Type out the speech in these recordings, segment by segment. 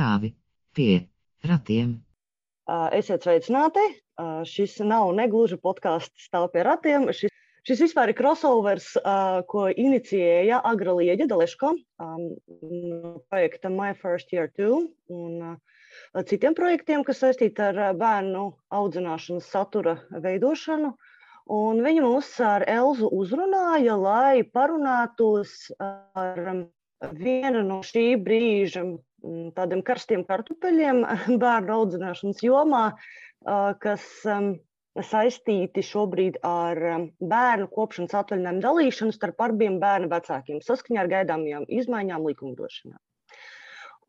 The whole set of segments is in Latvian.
stāvi pie ratiem. Esiet sveicināti! Šis nav negluži podkāsts stāv pie ratiem. Šis, šis vispār ir crossovers, ko inicijēja Agra Lieģa Daleško no projekta My First Year 2 un citiem projektiem, kas saistīti ar bērnu audzināšanas satura veidošanu. Un viņa mūs ar Elzu uzrunāja, lai parunātos ar vienu no šī brīža tādiem karstiem kartupeļiem bērnu audzināšanas jomā, kas saistīti šobrīd ar bērnu kopšanas atvaļinājumu dalīšanu starp abiem bērnu vecākiem saskaņā ar gaidāmajām izmaiņām likumdošanā.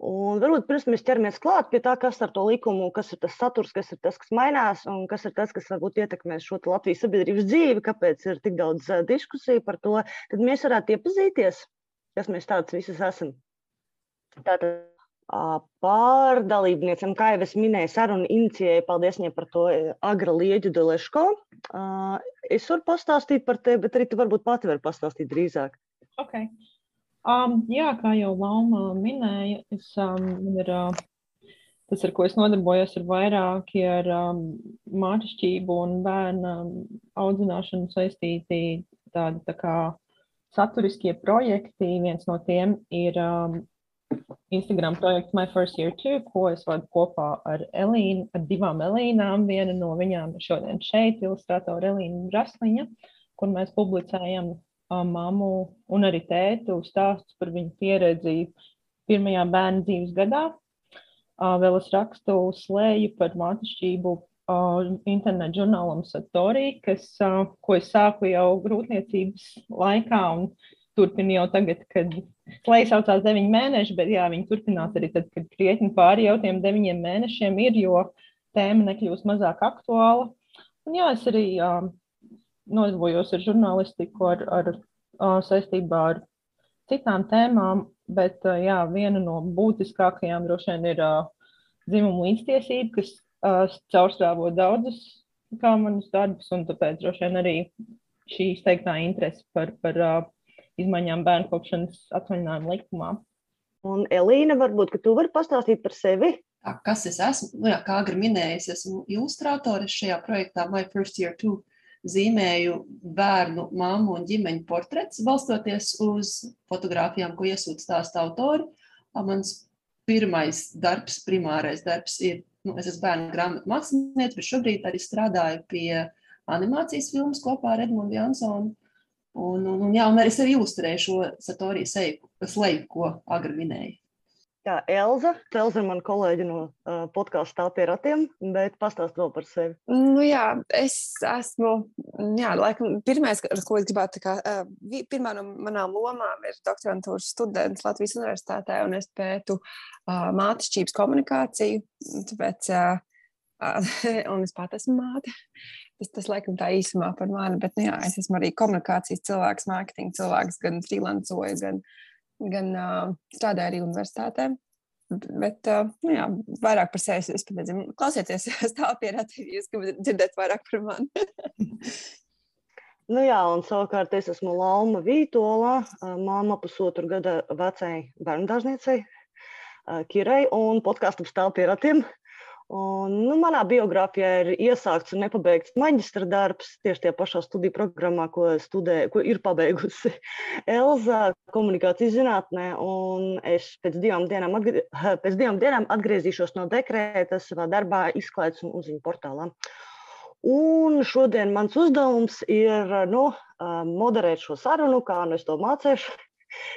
Un varbūt pirms mēs ķeramies klāt pie tā, kas ar to likumu, kas ir tas saturs, kas ir tas, kas mainās, un kas ir tas, kas varbūt ietekmēs šo Latvijas sabiedrības dzīvi, kāpēc ir tik daudz diskusiju par to, tad mēs varētu iepazīties, kas mēs tāds visas esam. Tātad Pār dalībniecēm, kā jau es minēju, sarunu inicijēja, paldies viņai par to, Agra Lieģu Doleško. Es varu pastāstīt par tevi, bet arī tu varbūt pati vari pastāstīt drīzāk. Okay. Um, jā, kā jau Lauma minēja, es, um, ir, uh, tas, ar ko es nodarbojos, ir vairāk ar um, mātišķību un bērnu audzināšanu saistīti tādi tā kā saturiskie projekti. Viens no tiem ir um, Instagram projekts My First Year Too, ko es vadu kopā ar Elīnu, ar divām Elīnām. Viena no viņām šodien šeit, ilustrātora Elīna Brasliņa, kur mēs publicējam uh, mammu un arī tētu stāstus par viņu pieredzi pirmajā bērna dzīves gadā. Uh, vēl es rakstu slēju par mātišķību uh, internetu žurnālam Satori, kas, uh, ko es sāku jau grūtniecības laikā. Un, turpina jau tagad, kad slēdz saucās deviņi mēneši, bet jā, viņi turpinās arī tad, kad krietni pāri jau tiem deviņiem mēnešiem ir, jo tēma nekļūst mazāk aktuāla. Un jā, es arī uh, nodarbojos ar žurnālistiku, ar, ar uh, saistībā ar citām tēmām, bet jā, viena no būtiskākajām droši vien ir dzimumu līdztiesība, kas uh, caurstrāvo daudzus kā manus darbus, un tāpēc droši vien arī šī izteiktā interese par, par uh, izmaiņām bērnu kopšanas atvaļinājuma likumā. Un Elīna, varbūt tu vari pastāstīt par sevi? Tā, kas es esmu? Nu, jā, kā agri minēju, es esmu ilustrātore šajā projektā My First Year 2 zīmēju bērnu, māmu un ģimeņu portretus, balstoties uz fotografijām, ko iesūta stāsta autori. Mans pirmais darbs, primārais darbs ir, nu, es esmu bērnu grāmatu mākslinieks, bet šobrīd arī strādāju pie animācijas filmas kopā ar Edmundu Jansonu. Un, un, un, jā, un arī sevi ilustrēju šo Satorijas sleju, ko agri minēja. Jā, Elza, Elza ir mana kolēģe no uh, podkāstu tā pie ratiem, bet pastāst vēl par sevi. Nu, jā, es esmu, jā, laikam, pirmais, ko es gribētu, kā, uh, pirmā no manām lomām ir doktorantūras students Latvijas universitātē, un es pētu uh, mātišķības komunikāciju, tāpēc, uh, uh, un es pat esmu māte. Tas, tas laikam tā īsumā par mani, bet nu, jā, es esmu arī komunikācijas cilvēks, mārketinga cilvēks, gan freelancoju, gan, gan uh, strādāju arī universitātē. Bet, uh, nu, jā, vairāk par sevi es pat nezinu. Klausieties, stāv pie ratīvi, jūs gribat dzirdēt vairāk par mani. Nu jā, un savukārt es esmu Lauma Vītola, māma pusotru gada vecai bērndārzniecei, Kirai, un podkāstam stāv pie ratiem. Un, nu, manā biogrāfijā ir iesākts un nepabeigts maģistra darbs tieši tajā pašā studiju programmā, ko, studē, ko ir pabeigusi Elza komunikācijas zinātnē. Es pēc divām, dienām atgrie, pēc divām dienām atgriezīšos no dekrēta savā darbā, izklaides un uzziņu portālā. Un šodien mans uzdevums ir nu, moderēt šo sarunu, kā nu es to mācīšu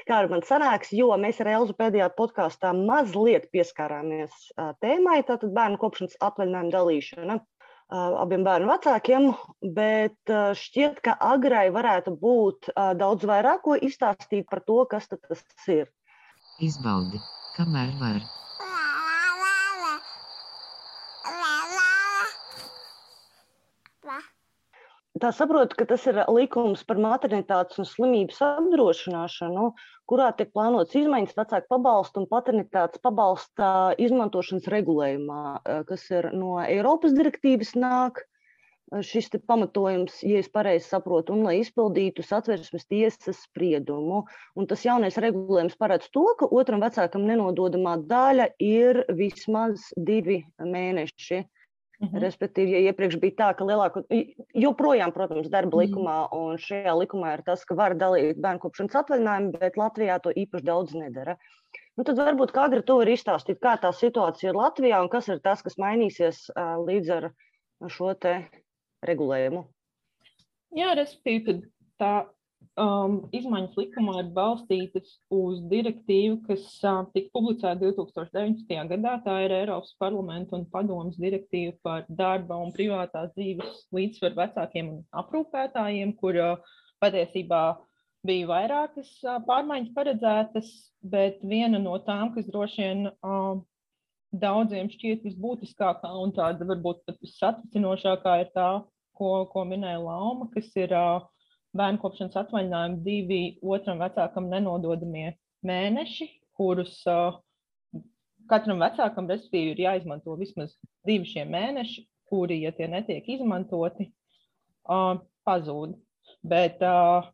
kā ar man sanāks, jo mēs ar Elzu pēdējā podkāstā mazliet pieskārāmies tēmai, tātad bērnu kopšanas atvaļinājumu dalīšana abiem bērnu vecākiem, bet šķiet, ka agrai varētu būt daudz vairāk ko izstāstīt par to, kas tas ir. Izbaudi, kamēr var. Tā saprotu, ka tas ir likums par maternitātes un slimības apdrošināšanu, kurā tiek plānotas izmaiņas vecāku pabalstu un paternitātes pabalsta izmantošanas regulējumā, kas ir no Eiropas direktīvas nāk. šis pamatojums, ja es pareizi saprotu, un lai izpildītu satversmes tiesas spriedumu. Un tas jaunais regulējums paredz to, ka otram vecākam nenododamā daļa ir vismaz divi mēneši. Mhm. Respektīvi, ja iepriekš bija tā, ka lielāko, joprojām, protams, darba mhm. likumā, un šajā likumā ir tas, ka var dalīt bērnu kopšanas atvaļinājumu, bet Latvijā to īpaši daudz nedara. Nu, tad varbūt kā agri to var izstāstīt, kā tā situācija ir Latvijā un kas ir tas, kas mainīsies uh, līdz ar šo te regulējumu. Jā, respektīvi, tā um, izmaiņas likumā ir balstītas uz direktīvu, kas uh, tika publicēta 2019. gadā. Tā ir Eiropas parlamenta un padomas direktīva par darba un privātās dzīves līdzsvaru vecākiem un aprūpētājiem, kur uh, patiesībā bija vairākas uh, pārmaiņas paredzētas, bet viena no tām, kas droši vien uh, daudziem šķiet visbūtiskākā un tāda varbūt pat vissatricinošākā, ir tā, ko, ko minēja Lauma, kas ir uh, bērnu kopšanas atvaļinājumi divi otram vecākam nenododamie mēneši, kurus uh, katram vecākam, respektīvi, ir jāizmanto vismaz divi šie mēneši, kuri, ja tie netiek izmantoti, uh, pazūd. Bet uh,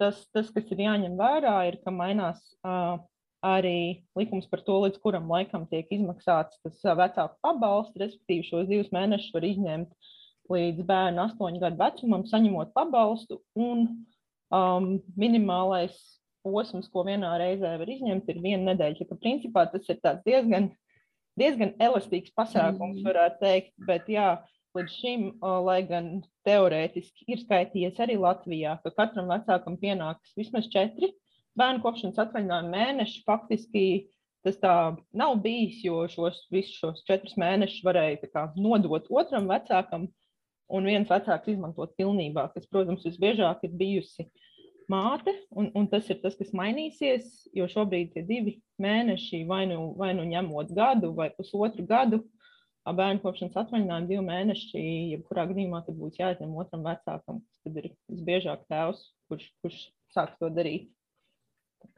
tas, tas, kas ir jāņem vērā, ir, ka mainās uh, arī likums par to, līdz kuram laikam tiek izmaksāts tas vecāku pabalsts, respektīvi šos divus mēnešus var izņemt līdz bērnu astoņu gadu vecumam, saņemot pabalstu. Un um, minimālais posms, ko vienā reizē var izņemt, ir viena nedēļa. Tā, principā tas ir diezgan, diezgan elastīgs pasākums, mm. varētu teikt. Bet, jā, līdz šim, lai gan teorētiski ir skaitījies arī Latvijā, ka katram vecākam pienāks vismaz četri bērnu kopšanas atvaļinājuma mēneši. Faktiski tas tā nav bijis, jo šos visus šos četrus mēnešus varēja kā, nodot otram vecākam un viens vecāks izmantot pilnībā, kas, protams, visbiežāk ir bijusi māte, un, un tas ir tas, kas mainīsies, jo šobrīd tie divi mēneši, vai nu, vai nu ņemot gadu vai pusotru gadu, bērnu kopšanas atvaļinājumu divi mēneši, jebkurā gadījumā tad būs jāizņem otram vecākam, kas tad ir visbiežāk tēvs, kurš, kurš sāk to darīt.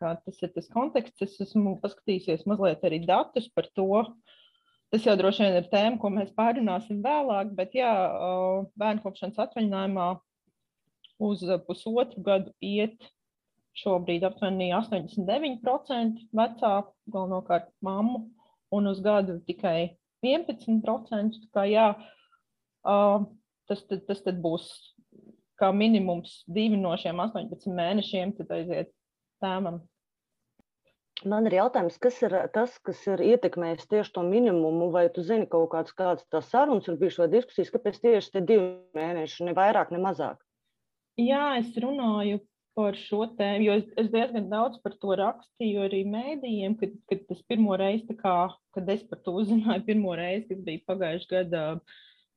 Tā tas ir tas konteksts. Es esmu paskatījusies mazliet arī datus par to, uh, Tas jau droši vien ir tēma, ko mēs pārunāsim vēlāk, bet jā, bērnu kopšanas atvaļinājumā uz pusotru gadu iet šobrīd aptuveni 89% vecāku, galvenokārt mammu, un uz gadu tikai 11%. Kā, jā, tas, tad, tas tad būs kā minimums divi no šiem 18 mēnešiem, tad aiziet tēmam Man ir jautājums, kas ir tas, kas ir ietekmējis tieši to minimumu, vai tu zini kaut kādas, kādas tās sarunas ir bijušas vai diskusijas, kāpēc tieši tie divi mēneši, ne vairāk, ne mazāk? Jā, es runāju par šo tēmu, jo es, es diezgan daudz par to rakstīju arī mēdījiem, kad, kad tas pirmo reizi, kā, kad es par to uzzināju pirmo reizi, kas bija pagājušajā gadā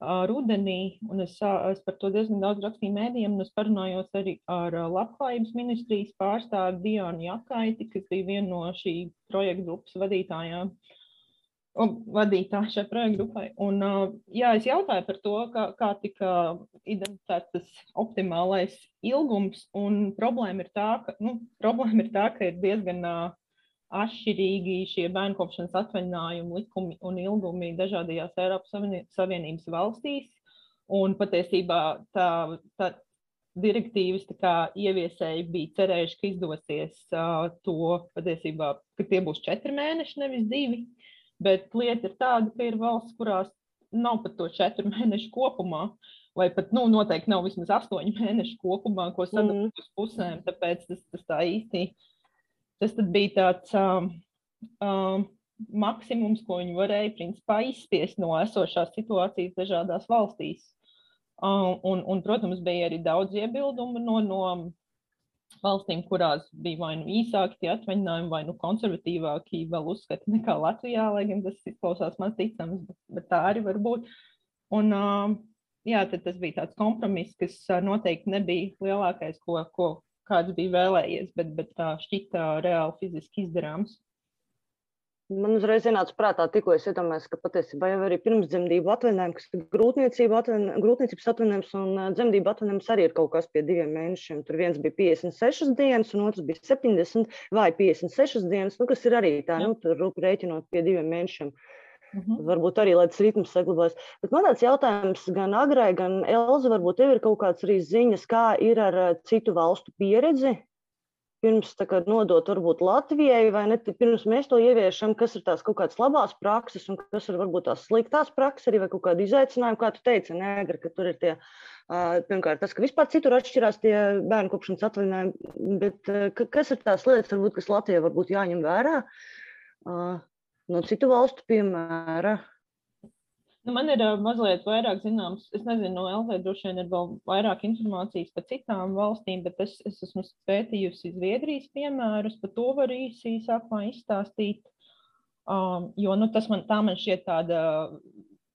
rudenī, un es, es par to diezgan daudz rakstīju mēdījiem, un es parunājos arī ar Labklājības ministrijas pārstāvi Dionu Jakaiti, kas bija viena no šī projekta grupas vadītājām. Vadītāja šai projekta grupai. Un, jā, es jautāju par to, kā, kā tika identificēts tas optimālais ilgums. Un problēma ir tā, ka, nu, problēma ir tā, ka ir diezgan uh, atšķirīgi šie bērnu kopšanas atvaļinājumu likumi un ilgumi dažādajās Eiropas Savienības valstīs. Un patiesībā tā, tā direktīvas tā ieviesēji bija cerējuši, ka izdosies uh, to patiesībā, ka tie būs četri mēneši, nevis divi. Bet lieta ir tāda, ka ir valsts, kurās nav pat to četru mēnešu kopumā, vai pat nu, noteikti nav vismaz astoņu mēnešu kopumā, ko sadalīt mm. uz pusēm. Tāpēc tas, tas tā īsti Tas bija tāds um, um, maksimums, ko viņi varēja principā, izspiest no esošās situācijas dažādās valstīs. Um, un, un, protams, bija arī daudz iebildumu no, no valstīm, kurās bija vai nu īsāki tie atvaļinājumi, vai nu konservatīvāki vēl uzskati nekā Latvijā, lai gan tas izklausās maz ticams, bet, bet tā arī var būt. Un, um, jā, tas bija tāds kompromiss, kas uh, noteikti nebija lielākais, ko, ko kāds bija vēlējies, bet, bet tā šķita reāli fiziski izdarāms. Man uzreiz ienāca prātā, tikko es iedomājos, ka patiesībā jau arī pirmsdzemdību atvaļinājumi, kas ir grūtniecība, atvaļinājums, grūtniecības atvaļinājums un dzemdību atvaļinājums arī ir kaut kas pie diviem mēnešiem. Tur viens bija 56 dienas, un otrs bija 70 vai 56 dienas, nu, kas ir arī tā, nu, tur rēķinot pie diviem mēnešiem. Uh -huh. Varbūt arī, tas ritms saglabājas. Bet man tāds jautājums gan Agrai, gan Elza, varbūt tev ir kaut kāds arī ziņas, kā ir ar citu valstu pieredzi pirms kā, nodot varbūt Latvijai, vai ne? Pirms mēs to ieviešam, kas ir tās kaut kādas labās prakses un kas ir varbūt tās sliktās prakses arī vai kaut kādi izaicinājumi, kā tu teici, Negra, ka tur ir tie, pirmkārt, tas, ka vispār citur atšķirās tie bērnu kopšanas atvaļinājumi, bet kas ir tās lietas, varbūt, kas Latvijai varbūt jāņem vērā no citu valstu piemēra? Nu, man ir mazliet vairāk zināms, es nezinu, no LV droši vien ir vēl vairāk informācijas par citām valstīm, bet es, es esmu pētījusi Zviedrijas piemērus, par to var īsi sākumā izstāstīt. Um, jo nu, tas man, tā man šķiet tāda,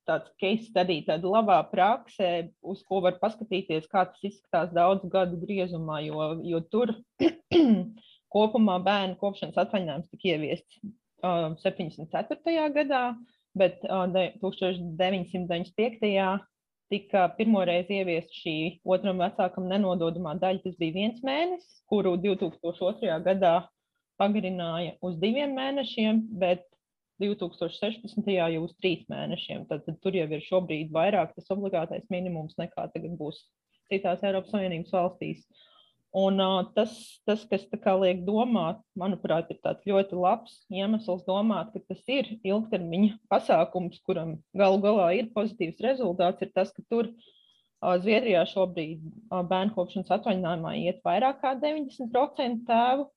tāds case study, tāda labā praksē, uz ko var paskatīties, kā tas izskatās daudzu gadu griezumā, jo, jo tur kopumā bērnu kopšanas atvaļinājums tika ieviests uh, 74. gadā bet uh, 1995. tika pirmoreiz ieviesta šī otram vecākam nenododamā daļa. Tas bija viens mēnesis, kuru 2002. gadā pagarināja uz diviem mēnešiem, bet 2016. jau uz trīs mēnešiem. Tad, tad tur jau ir šobrīd vairāk tas obligātais minimums nekā tagad būs citās Eiropas Savienības valstīs. Uh, Un, uh, tas, tas, kas liek domāt, manuprāt, ir ļoti labs iemesls domāt, ka tas ir ilgtermiņa pasākums, kuram galu galā ir pozitīvs rezultāts, ir tas, ka tur uh, Zviedrijā šobrīd uh, bērnu kopšanas atvaļinājumā iet vairāk kā 90% tēvu,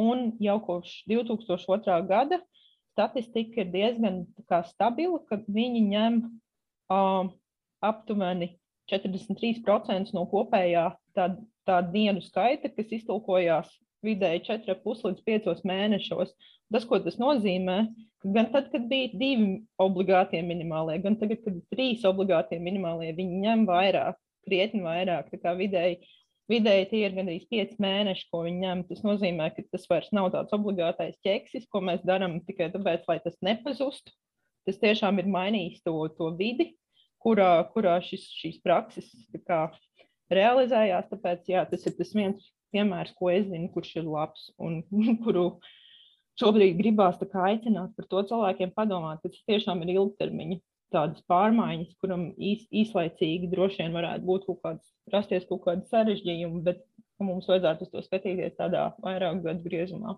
un jau kopš 2002. gada statistika ir diezgan stabila, ka viņi ņem uh, aptuveni 43% no kopējā tāda tādu dienu skaita, kas iztulkojās vidēji 4,5 līdz 5 mēnešos. Tas, ko tas nozīmē, ka gan tad, kad bija divi obligātie minimālie, gan tagad, kad ir trīs obligātie minimālie, viņi ņem vairāk, krietni vairāk. Tā vidēji, vidēji tie ir gandrīz 5 mēneši, ko viņi ņem. Tas nozīmē, ka tas vairs nav tāds obligātais ķeksis, ko mēs darām tikai tāpēc, lai tas nepazustu. Tas tiešām ir mainījis to, to vidi, kurā, kurā šis, šīs prakses kā, realizējās. Tāpēc jā, tas ir tas viens piemērs, ko es zinu, kurš ir labs un kuru šobrīd gribās aicināt par to cilvēkiem padomāt, ka tas tiešām ir ilgtermiņa tādas pārmaiņas, kuram īs, īslaicīgi droši vien varētu būt kaut kāds, rasties kaut kādi sarežģījumi, bet mums vajadzētu uz to skatīties tādā vairāk gadu griezumā.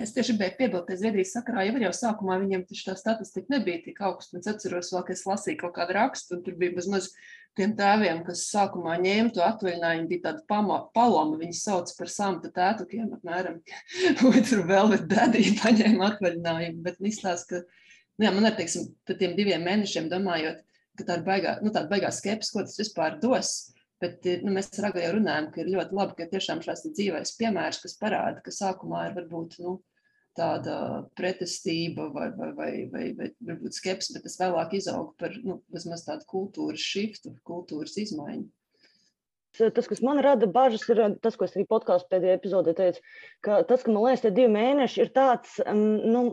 Es tieši gribēju piebilst, ka Zviedrijas sakarā jau, jau sākumā viņam tā statistika nebija tik augsta. Es atceros, vēl, ka es lasīju kaut kādu rakstu, un tur bija mazliet tiem tēviem, kas sākumā ņēma to atvaļinājumu, bija tāda pama, paloma. Viņi sauc par samta tētukiem, apmēram. Otru vēl, bet dadīja paņēma atvaļinājumu. Bet izstāst, ka, nu jā, man ar, teiksim, par tiem diviem mēnešiem domājot, ka tāda baigā, nu, tāda baigā skepsis, ko tas vispār dos. Bet nu, mēs ar Agu jau runājam, ka ir ļoti labi, ka tiešām šāds dzīvais piemērs, kas parāda, ka sākumā ir varbūt, nu, tāda pretestība vai, vai, vai, vai, vai varbūt skepse, bet tas vēlāk izaug par nu, tādu kultūras šiftu, kultūras izmaiņu. Tas, kas man rada bažas, ir tas, ko es arī podkāstu pēdējā epizodē teicu, ka tas, ka man liekas, tie divi mēneši ir tāds, nu,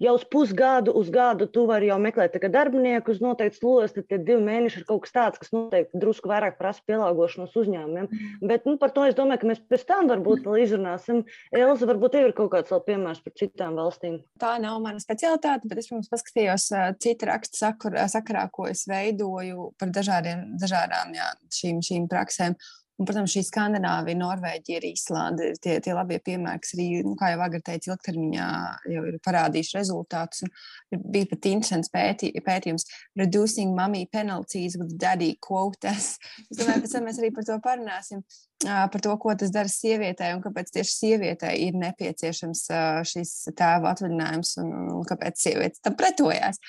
Jau uz pusgadu, uz gadu tu vari jau meklēt darbinieku uz noteiktu slogas, tad divi mēneši ir kaut kas tāds, kas noteikti drusku vairāk prasa pielāgošanos uzņēmumiem. Bet nu, par to es domāju, ka mēs pēc tam varbūt vēl izrunāsim. Elza, varbūt tev ir kaut kāds vēl piemērs par citām valstīm. Tā nav mana specialitāte, bet es, protams, paskatījos citu rakstu sakarā, ko es veidoju par dažādiem, dažādām jā, šīm, šīm praksēm. Un, protams, šī Skandināvija, Norvēģija, arī Islanda ir tie, tie labie piemēri, kas arī, nu, kā jau Agra teica, ilgtermiņā jau ir parādījuši rezultātus. Un bija pat interesants pētī, pētījums Reducing Mommy Penalties with Daddy Quotas. Es domāju, pēc tam mēs arī par to parunāsim. Par to, ko tas dara sievietei un kāpēc tieši sievietei ir nepieciešams šis tēva atvaļinājums un, un kāpēc sievietes tam pretojās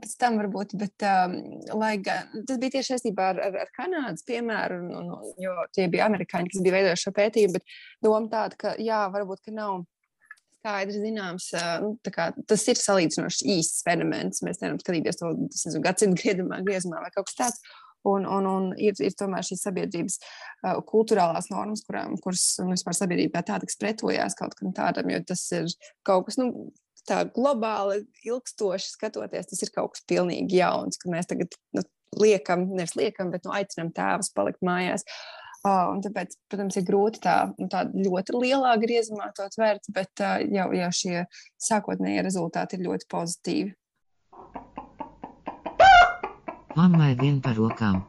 pēc tam varbūt, bet um, lai, tas bija tieši saistībā ar, ar, ar Kanādas piemēru, un, un, jo tie bija amerikāņi, kas bija veidojuši šo pētījumu, bet doma tāda, ka jā, varbūt, ka nav skaidrs zināms, nu, kā, tas ir salīdzinoši īsts fenomens. Mēs nevaram skatīties to nezinu, gadsimtu griezumā, griezumā vai kaut kas tāds. Un, un, un ir, ir tomēr šīs sabiedrības uh, kultūrālās normas, kurām, kuras nu, vispār sabiedrībā tāda, kas pretojās kaut kam tādam, jo tas ir kaut kas, nu, tā globāli ilgstoši skatoties, tas ir kaut kas pilnīgi jauns, ka mēs tagad nu, liekam, nevis liekam, bet nu, aicinām tēvus palikt mājās. Uh, tāpēc, protams, ir grūti tā, nu, tā ļoti lielā griezumā to tvērt, bet uh, jau, jau šie sākotnējie rezultāti ir ļoti pozitīvi. Mammai vien par rokām.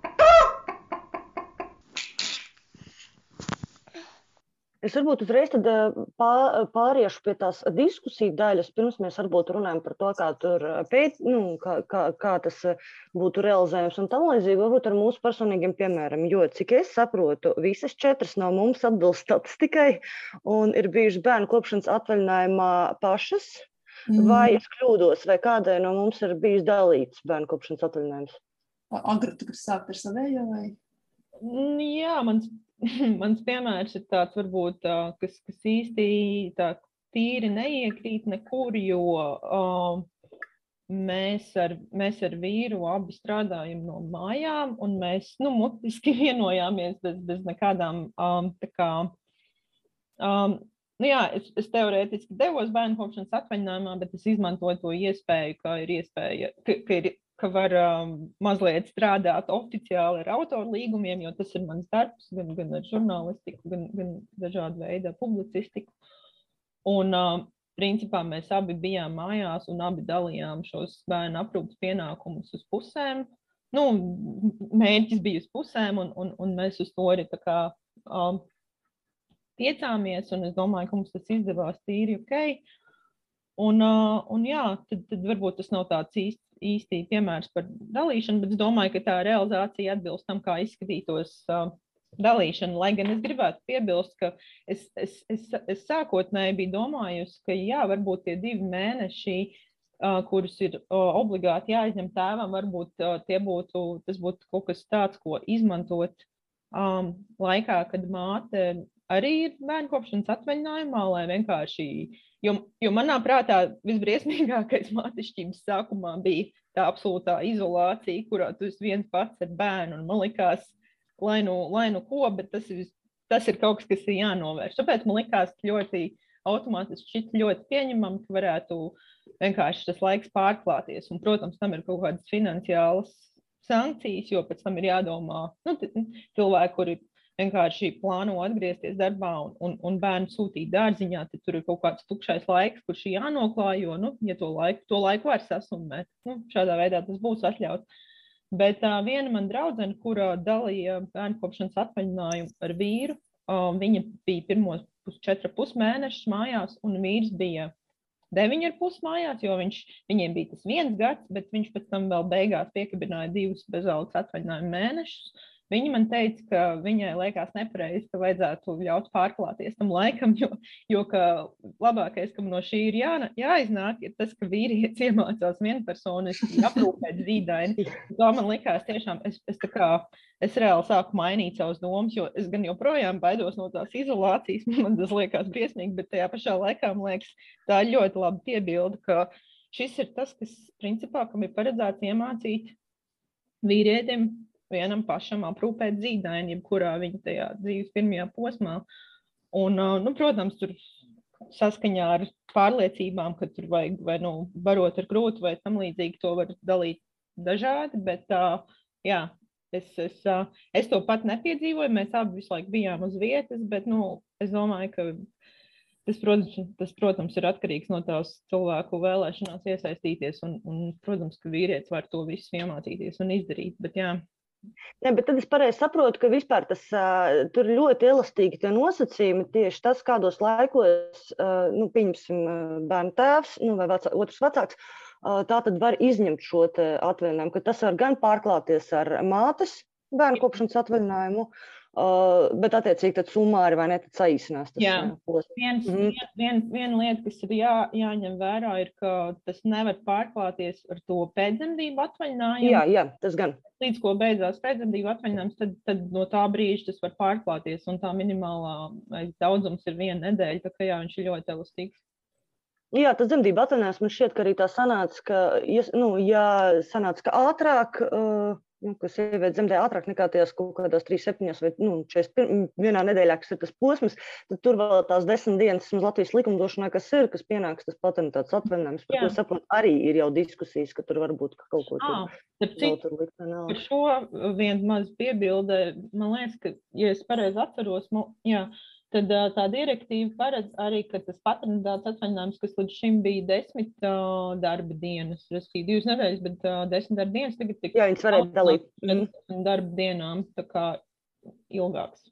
Es varbūt uzreiz tad eh, pā- pāriešu pie tās diskusiju daļas, pirms mēs varbūt runājam par to, kā tur eh, pēt, nu, kā, kā, kā tas eh, būtu realizējams un tam līdzīgi, varbūt ar mūsu personīgiem piemēram. Jo, cik es saprotu, visas četras no mums atbilst statistikai un ir bijušas bērnu kopšanas atvaļinājumā pašas. Vai es kļūdos, vai kādai no mums ir bijis dalīts bērnu kopšanas atvaļinājums? Agri, tu gribi sākt ar savējo vai? Mm, Jā, mans, mans piemērs ir tāds, varbūt, kas, kas īsti tā tīri neiekrīt nekur, jo uh, mēs, ar, mēs ar vīru abi strādājam no mājām, un mēs nu, mutiski vienojāmies bez, bez nekādām um, kā. Um, Nu jā, es, es teorētiski devos bērnu kopšanas atvaļinājumā, bet es izmantoju to iespēju, ka ir iespēja, ka, ka, ir, ka var um, mazliet strādāt oficiāli ar autoru līgumiem, jo tas ir mans darbs, gan, gan ar žurnālistiku, gan, gan dažādu veidu publicistiku. Un, uh, principā, mēs abi bijām mājās un abi dalījām šos bērnu aprūpas pienākumus uz pusēm. Nu, mērķis bija uz pusēm, un, un, un mēs uz to arī kā um, tiecāmies, es domāju, ka mums tas izdevās tīri ok. Un, uh, un jā, tad, tad varbūt tas nav tāds īsti, īsti piemērs par dalīšanu, bet es domāju, ka tā realizācija atbilst tam, kā izskatītos dalīšana. Lai gan es gribētu piebilst, ka es, es, es, es sākotnēji biju domājusi, ka jā, varbūt tie divi mēneši, kurus ir obligāti jāizņem tēvam, varbūt tie būtu, tas būtu kaut kas tāds, ko izmantot um, laikā, kad māte arī ir bērnu kopšanas atvaļinājumā, lai vienkārši, jo, jo manā prātā visbriesmīgākais mātišķības sākumā bija tā absolūtā izolācija, kurā tu esi viens pats ar bērnu, un man likās, lai nu, lai nu ko, bet tas ir, tas ir kaut kas, kas ir jānovērš. Tāpēc man likās ļoti automātiski šķiet ļoti pieņemami, ka varētu vienkārši tas laiks pārklāties, un, protams, tam ir kaut kādas finansiālas sankcijas, jo pēc tam ir jādomā, nu, cilvēki, kuri vienkārši plāno atgriezties darbā un, un, un bērnu sūtīt dārziņā, tad tur ir kaut kāds tukšais laiks, kurš jānoklāj, jo, nu, ja to laiku, to laiku var sasummēt, nu, šādā veidā tas būs atļauts. Bet uh, viena man draudzene, kura dalīja bērnu kopšanas atvaļinājumu ar vīru, uh, viņa bija pirmos pus, četra pusmēnešus mājās, un vīrs bija deviņi ar pus mājās, jo viņš, viņiem bija tas viens gads, bet viņš pēc tam vēl beigās piekabināja divus bezalgas atvaļinājumu mēnešus. Viņa man teica, ka viņai liekas nepareizi, ka vajadzētu ļaut pārklāties tam laikam, jo, jo labākais, kam no šī ir jā, jāiznāk, ir tas, ka vīrietis iemācās vienpersoniski aprūpēt zīdaini. Tā man likās tiešām, es, es, kā, es reāli sāku mainīt savus domas, jo es gan joprojām baidos no tās izolācijas, man tas liekas briesmīgi, bet tajā pašā laikā man liekas, tā ir ļoti laba piebilde, ka šis ir tas, kas principā, kam ir paredzēts iemācīt vīrietim vienam pašam aprūpēt zīdaini, jebkurā viņa tajā dzīves pirmajā posmā. Un, nu, protams, tur saskaņā ar pārliecībām, ka tur vajag vai nu barot ar krūti vai tam līdzīgi, to var dalīt dažādi, bet jā, es, es, es to pat nepiedzīvoju, mēs abi visu laiku bijām uz vietas, bet, nu, es domāju, ka tas, protams, tas, protams, ir atkarīgs no tās cilvēku vēlēšanās iesaistīties, un, un protams, ka vīrietis var to visu iemācīties un izdarīt, bet jā, Ne, bet tad es pareizi saprotu, ka vispār tas uh, tur ļoti elastīgi tie nosacījumi. Tieši tas, kādos laikos, uh, nu, pieņemsim, uh, bērnu tēvs nu, vai vecā, otrs vecāks, uh, tā tad var izņemt šo atvaļinājumu, ka tas var gan pārklāties ar mātes bērnu kopšanas atvaļinājumu, Uh, bet, attiecīgi, tad summāri vai ne, tad saīsinās tas Jā. posms. Viens, Mhm. vien, vien, viena lieta, kas ir jā, jāņem vērā, ir, ka tas nevar pārklāties ar to pēcdzemdību atvaļinājumu. Jā, jā, tas gan. Līdz ko beidzās pēcdzemdību atvaļinājums, tad, tad no tā brīža tas var pārklāties. Un tā minimālā daudzums ir viena nedēļa. Tā kā jā, viņš ir ļoti elastīgs. Jā, tas dzemdību atvainājums man šķiet, ka arī tā sanāca, ka, ja, nu, ja sanāca, ka ātrāk, uh, nu, ka sieviete dzemdē ātrāk nekā tajās kaut kādās 3, 7 vai nu, 41 vienā nedēļā, kas ir tas posms, tad tur vēl tās desmit dienas vismaz Latvijas likumdošanā, kas ir, kas pienāks tas patentāts atvainājums, par Jā. ko saprotu, arī ir jau diskusijas, ka tur varbūt ka kaut ko vai Par šo vienu mazu piebildi, man liekas, ka, ja es pareizi atceros, man, jā, tad tā direktīva paredz arī, ka tas paternitātes atvaļinājums, kas līdz šim bija desmit uh, darba dienas, respektīvi divas nedēļas, bet uh, desmit darba dienas tagad tika. Jā, viņas varēja dalīt. Mm. Darba dienām, tā kā ilgāks.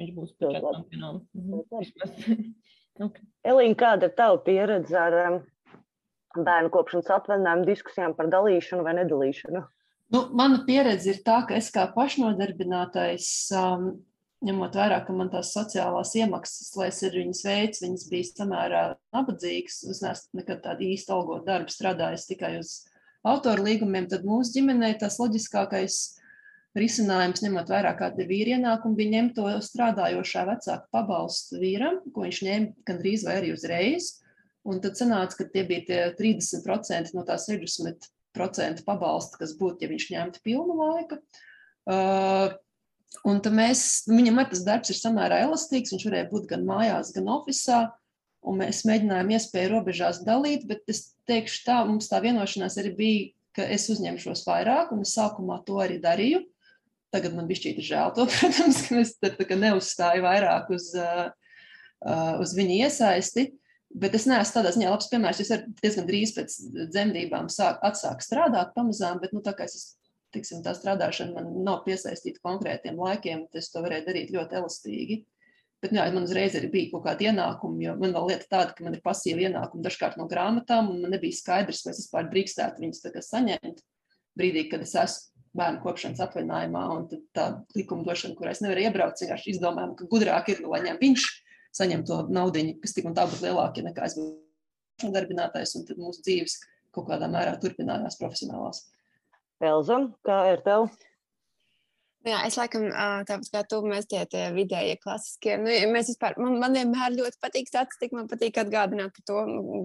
Viņš būs pēc labi. dienām. Mhm. okay. Elīna, kāda ir tava pieredze ar um, bērnu kopšanas atvaļinājumu diskusijām par dalīšanu vai nedalīšanu? Nu, mana pieredze ir tā, ka es kā pašnodarbinātais, um, ņemot vērā, ka man tās sociālās iemaksas, lai es ar viņas veids, viņas bija samērā nabadzīgas, es neesmu nekad tādu īstu algotu darbu strādājis tikai uz autoru līgumiem, tad mūsu ģimenei tas loģiskākais risinājums, ņemot vērā, kāda ir vīra ienākuma, bija ņemt to strādājošā vecāka pabalstu vīram, ko viņš ņēma gandrīz vai arī uzreiz. Un tad sanāca, ka tie bija tie 30% no tā 60% pabalsta, kas būtu, ja viņš ņemtu pilnu laiku. Uh, un mēs, viņam ar tas darbs ir samērā elastīgs, viņš varēja būt gan mājās, gan oficiālā. Mēs mēģinājām iespēju robežās dalīt, bet es teikšu tā, mums tā vienošanās arī bija, ka es uzņemšos vairāk, un es sākumā to arī darīju. Tagad man bija šķīta žēl to, protams, ka es tad, tā, neuzstāju vairāk uz, uz viņa iesaisti. Bet es neesmu tādā ziņā labs piemērs. Es diezgan drīz pēc dzemdībām sāk, atsāku strādāt pamazām, bet nu, tā kā es tiksim, tā strādāšana man nav piesaistīta konkrētiem laikiem, tad es to varēju darīt ļoti elastīgi. Bet jā, man uzreiz arī bija kaut kāda ienākuma, jo man vēl lieta tāda, ka man ir pasīva ienākuma dažkārt no grāmatām, un man nebija skaidrs, vai es vispār drīkstētu viņus saņemt brīdī, kad es esmu bērnu kopšanas atvaļinājumā, un tā likumdošana, kurā es nevaru iebraukt, vienkārši izdomājām, ka gudrāk ir, lai ņem viņš saņem to naudu, kas tik un tā būtu lielāka nekā es būtu darbinātājs, un tad mūsu dzīves kaut kādā mērā turpinājās profesionālās. Elza, kā ir tev? Jā, es laikam tāpat kā tu, mēs tie, tie vidējie klasiskie. Nu, mēs vispār, man, man vienmēr ļoti patīk statistika, man patīk atgādināt par to,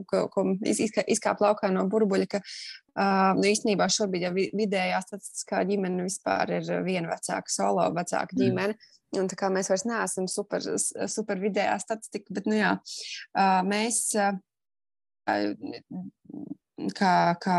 ko, ko izkā, izkāp laukā no burbuļa, ka uh, nu, īstenībā šobrīd jau vidējā statistiskā ģimene vispār ir viena vecāka, solo vecāka ģimene. Mm. Un tā kā mēs vairs neesam super, super vidējā statistika, bet nu jā, uh, mēs uh, kā, kā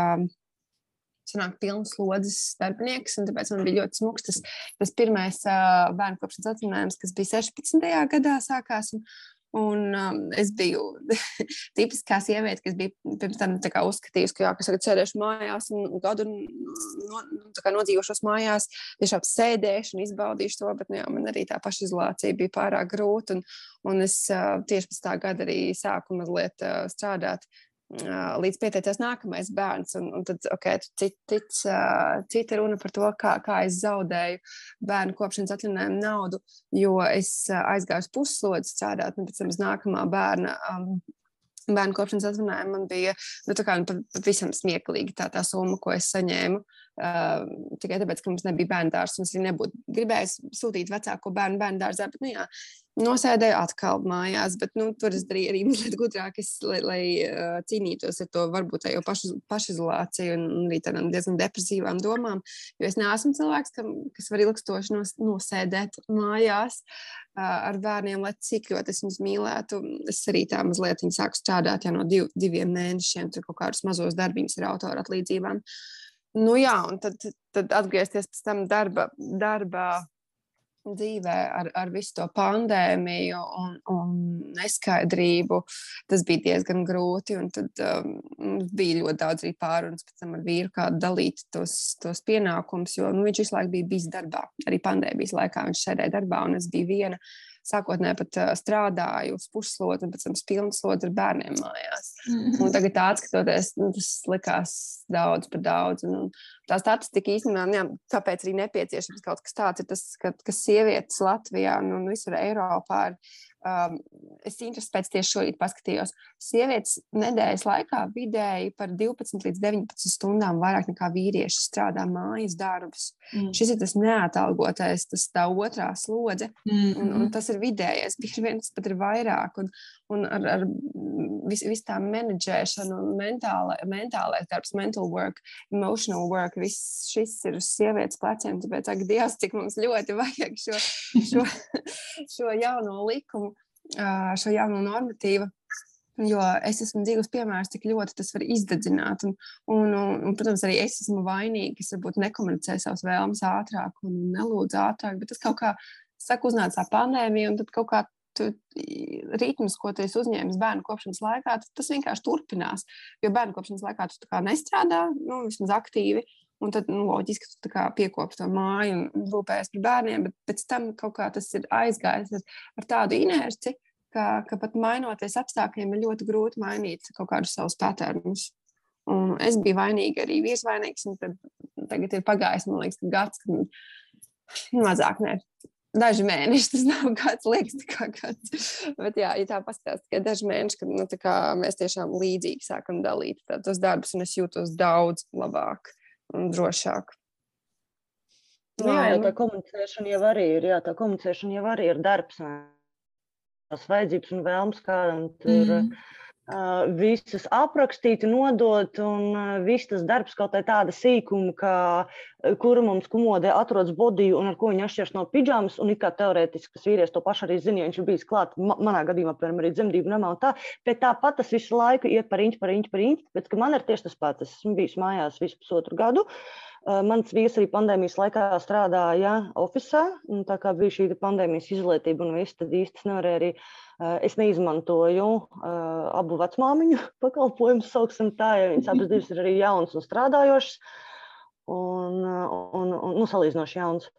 sanāk pilns slodzes darbinieks, un tāpēc man bija ļoti smags tas, tas pirmais uh, bērnu kopšanas atzinājums, kas bija 16. gadā sākās. Un, Un um, es biju tipiskā sieviete, kas bija pirms tam uzskatījusi, ka, jā, ka tagad sēdēšu mājās un gadu no, no, nodzīvošos mājās, tiešām sēdēšu un izbaudīšu to, bet nu, jā, man arī tā pašizolācija bija pārāk grūta. Un, un es uh, tieši pēc tā gada arī sāku mazliet uh, strādāt līdz pieteicās nākamais bērns. Un, un tad, okay, cit, cit, cita runa par to, kā, kā es zaudēju bērnu kopšanas atvaļinājumu naudu, jo es aizgāju uz puslodzi strādāt, un pēc tam uz nākamā bērna. Um, Bērnu kopšanas atvaļinājumā man bija nu, kā, nu, pavisam smieklīgi tā, tā summa, ko es saņēmu. Uh, tikai tāpēc, ka mums nebija bērnu dārza. Es arī nebūtu gribējis sūtīt vecāko bērnu bērnu dārzā. Bet, nu, jā, nosēdēju atkal mājās, bet nu, tur es darīju arī mazliet gudrāk, es, lai, lai uh, cīnītos ar to varbūt jau pašu, pašizolāciju un, arī tādām diezgan depresīvām domām. Jo es neesmu cilvēks, kam, kas var ilgstoši nos, nosēdēt mājās uh, ar bērniem, lai cik ļoti es viņus mīlētu. Es arī tā mazliet sāku strādāt jau no div, diviem mēnešiem, tur kaut kādus mazos darbiņus ar autoru atlīdzībām. Nu, jā, un tad, tad atgriezties pēc tam darba, darba dzīvē ar, ar visu to pandēmiju un, un neskaidrību, tas bija diezgan grūti. Tad um, bija ļoti daudz arī pārunas pēc tam ar vīru, kā dalīt tos, tos pienākumus, jo nu, viņš visu laiku bija bijis darbā. Arī pandēmijas laikā viņš sēdēja darbā, un es biju viena sākotnēji pat uh, strādāju uz puslodzi, un pēc tam pilnu slodzi ar bērniem mājās. Mm -hmm. Un tagad, atskatoties, nu, tas likās daudz par daudz. Un, un tā statistika īstenībā, nu jā, kāpēc arī nepieciešams kaut kas tāds, ir tas, ka, ka sievietes Latvijā nu, un visur Eiropā ir um, es interesēju pēc tieši šorīt paskatījos. Sievietes nedēļas laikā vidēji par 12 līdz 19 stundām vairāk nekā vīrieši strādā mājas darbus. Mm. Šis ir tas neatalgotais, tas tā otrā slodze, mm -hmm. un, un tas ir vidējais. Bieži vien tas pat ir vairāk, un, un ar, ar visu vis tā menedžēšanu, mentāla, mentālais darbs, mental work, emotional work, viss šis ir uz sievietes pleciem. Tāpēc, ak, Dievs, cik mums ļoti vajag šo, šo, šo jauno likumu šo jauno normatīvu. Jo es esmu dzīves piemērs, cik ļoti tas var izdedzināt. Un, un, un, un, protams, arī es esmu vainīga, kas varbūt nekomunicēju savas vēlmes ātrāk un nelūdzu ātrāk. Bet tas kaut kā, saku, uznāca pandēmija, un tad kaut kā tu, ritms, ko tu uzņēmis bērnu kopšanas laikā, tas vienkārši turpinās. Jo bērnu kopšanas laikā tu nestrādā, nu, vismaz aktīvi. Un tad nu, loģiski, tu piekopi to māju un rūpējies par bērniem, bet pēc tam kaut kā tas ir aizgājis ar, ar tādu inerci, ka, ka pat mainoties apstākļiem, ir ļoti grūti mainīt kaut kādus savus patērnus. Un es biju vainīga, arī vīrs vainīgs. Tad, tagad ir pagājis, man liekas, gads, kad mazāk ne. Daži mēneši tas nav gads, liekas, kā gads. Bet, jā, ja tā paskatās, ka daži mēneši, kad nu, mēs tiešām līdzīgi sākam dalīt tos darbus, un es jūtos daudz labāk un drošāk. Nu, jā, jau tā komunicēšana jau arī ir, jā, tā komunicēšana jau arī ir darbs. Tās vajadzības un vēlmes kādam tur. Mm visas aprakstīt, nodot, un viss tas darbs, kaut tāda sīkuma, kā kura mums komodē atrodas bodiju un ar ko viņa atšķiras no pidžamas, un it kā teorētiski tas vīrietis to pašu arī zina, viņš ir bijis klāt, manā gadījumā, piemēram, arī dzemdību namā un tā, bet tāpat tas visu laiku iet par inķi, par inķi, par inķi, bet ka man ir tieši tas pats, es esmu bijis mājās visu pusotru gadu, Mans vīrs arī pandēmijas laikā strādāja oficiālā, un tā kā bija šī pandēmijas izolētība un viss, tad īsti nevarēja arī uh, Es neizmantoju uh, abu vecmāmiņu pakalpojumus, sauksim tā, jo viņas abas divas ir arī jaunas un strādājošas, un, un, un nu, salīdzinoši jaunas.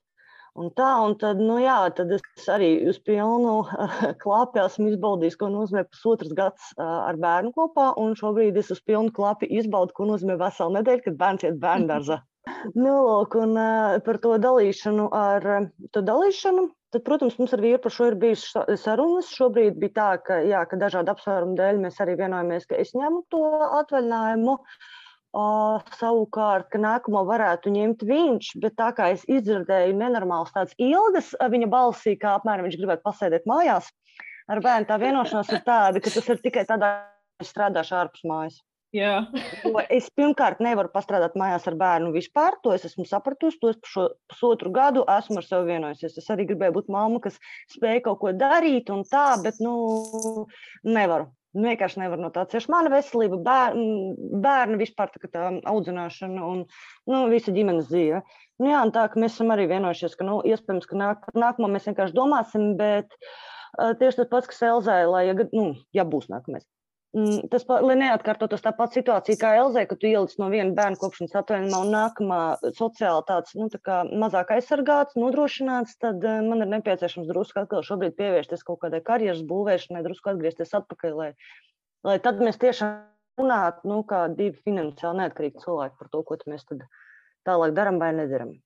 Un tā, un tad, nu jā, tad es arī uz pilnu klāpi esmu izbaudījis, ko nozīmē pusotrs gads ar bērnu kopā, un šobrīd es uz pilnu klāpi izbaudu, ko nozīmē vesela nedēļa, kad bērns iet bērnu dārzā. nu, lūk, un par to dalīšanu ar to dalīšanu Tad, protams, mums ar vīru par šo ir bijušas sarunas. Šobrīd bija tā, ka, jā, ka dažādu apsvērumu dēļ mēs arī vienojamies, ka es ņemu to atvaļinājumu. Uh, savukārt, ka nākamo varētu ņemt viņš, bet tā kā es izdzirdēju nenormāls tāds ilgas viņa balsī, kā apmēram viņš gribētu pasēdēt mājās ar bērnu, tā vienošanās ir tāda, ka tas ir tikai tādā, ka strādāšu ārpus mājas. Jā. es pirmkārt nevaru pastrādāt mājās ar bērnu vispār. To es esmu sapratusi. To es šo pusotru gadu esmu ar sevi vienojusies. Es arī gribēju būt mamma, kas spēja kaut ko darīt un tā, bet nu, nevaru. Nu, vienkārši nevar no tā ciest. Mana veselība, bērni, bērni vispār tā, tā audzināšana un nu, visa ģimenes dzīve. Nu, jā, tā mēs esam arī vienojušies, ka nu, iespējams, ka nāk, nākamā mēs vienkārši domāsim, bet uh, tieši tas pats, kas Elzai, lai, ja, nu, ja būs nākamais. Mm, tas, lai neatkārtotos tā pati situācija kā Elzē, ka tu ielic no viena bērna kopšanas atvaļinājumā un nākamā sociāli tāds nu, tā mazāk aizsargāts, nodrošināts, tad uh, man ir nepieciešams drusku atkal šobrīd pievērsties kaut kādai karjeras būvēšanai, drusku atgriezties atpakaļ, lai, lai tad mēs tiešām runātu nu, kā divi finansiāli neatkarīgi cilvēki par to, ko mēs tad tālāk darām vai nedaram.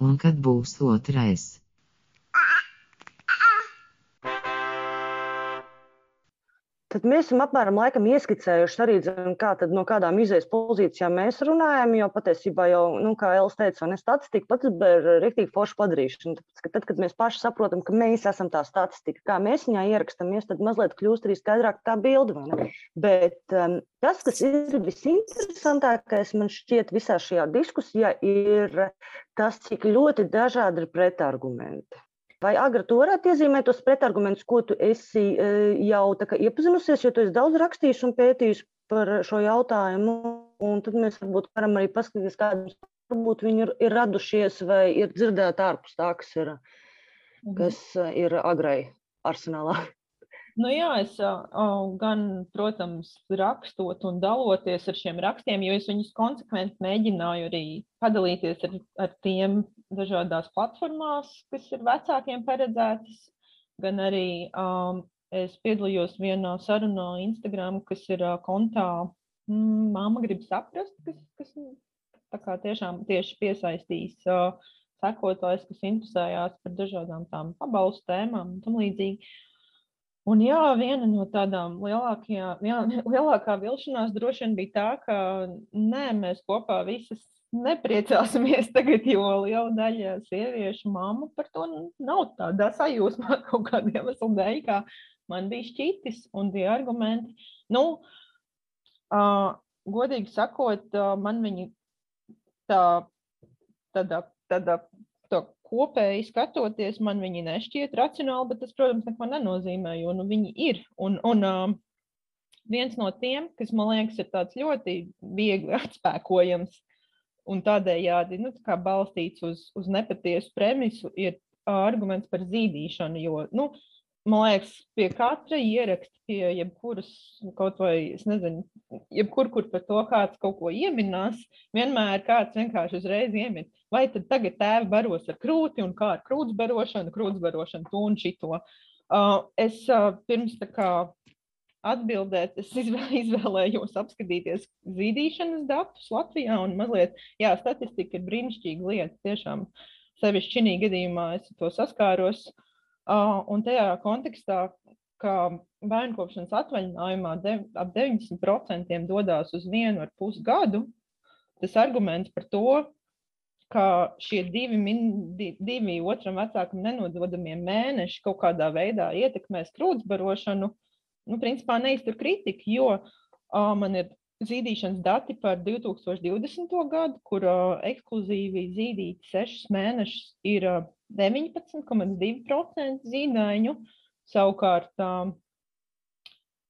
Un kad būs otrais? Tad mēs esam apmēram laikam ieskicējuši arī, kā tad, no kādām izējas pozīcijām mēs runājam, jo patiesībā jau, nu, kā Elis teica, ne statistika pats ir rīktīgi forši padarīšana. Tāpēc, ka tad, kad mēs paši saprotam, ka mēs esam tā statistika, kā mēs viņā ierakstāmies, tad mazliet kļūst arī skaidrāk tā bilde. Bet um, tas, kas ir visinteresantākais man šķiet visā šajā diskusijā, ir tas, cik ļoti dažādi ir pretargumenti. Vai Agra, tu varētu iezīmēt tos pretargumentus, ko tu esi e, jau iepazinusies, jo tu esi daudz rakstījis un pētījis par šo jautājumu, un tad mēs varbūt varam arī paskatīties, kādas varbūt viņi ir, ir radušies vai ir dzirdēti ārpus tā, kas ir, mhm. kas ir Agrai arsenālā. Nu jā, es uh, gan, protams, rakstot un daloties ar šiem rakstiem, jo es viņus konsekventi mēģināju arī padalīties ar, ar tiem dažādās platformās, kas ir vecākiem paredzētas, gan arī um, es piedalījos vienā sarunā Instagram, kas ir uh, kontā mm, Māma grib saprast, kas, kas tā kā tiešām tieši piesaistīs uh, sekotājs, kas interesējās par dažādām tām pabalstu tēmām un tam līdzīgi. Un jā, viena no tādām lielākajām, lielākā vilšanās droši vien bija tā, ka nē, mēs kopā visas nepriecāsimies tagad, jo liela daļa sieviešu mamma par to nav tādā sajūsmā kaut kādiem iemeslu dēļ, kā man bija šķitis un tie argumenti. Nu, uh, godīgi sakot, uh, man viņi tā, tādā, tādā kopēji skatoties, man viņi nešķiet racionāli, bet tas, protams, neko nenozīmē, jo nu, viņi ir. Un, un uh, viens no tiem, kas man liekas, ir tāds ļoti viegli atspēkojams, un tādējādi nu, tā balstīts uz, uz nepatiesu premisu, ir arguments par zīdīšanu. Jo, nu, man liekas, pie katra ieraksta, pie jebkuras kaut vai, es nezinu, jebkur, kur par to kāds kaut ko ieminās, vienmēr kāds vienkārši uzreiz iemin. Vai tad tagad tēvi baros ar krūti un kā ar krūts barošanu, krūts barošanu, to un šito. Uh, es uh, pirms tā kā atbildēt, es izvēlējos apskatīties zīdīšanas datus Latvijā un mazliet, jā, statistika ir brīnišķīga lieta, tiešām sevišķi šī gadījumā es to saskāros. Uh, un tajā kontekstā, ka bērnu kopšanas atvaļinājumā de, ap 90% dodas uz vienu ar pus gadu, tas arguments par to, ka šie divi, min, divi otram vecākam nenododamie mēneši kaut kādā veidā ietekmēs krūtsbarošanu, nu, principā neiztur kritiku, jo uh, man ir zīdīšanas dati par 2020. gadu, kur uh, ekskluzīvi zīdīti sešus mēnešus ir uh, 19,2% zīdaiņu. Savukārt uh,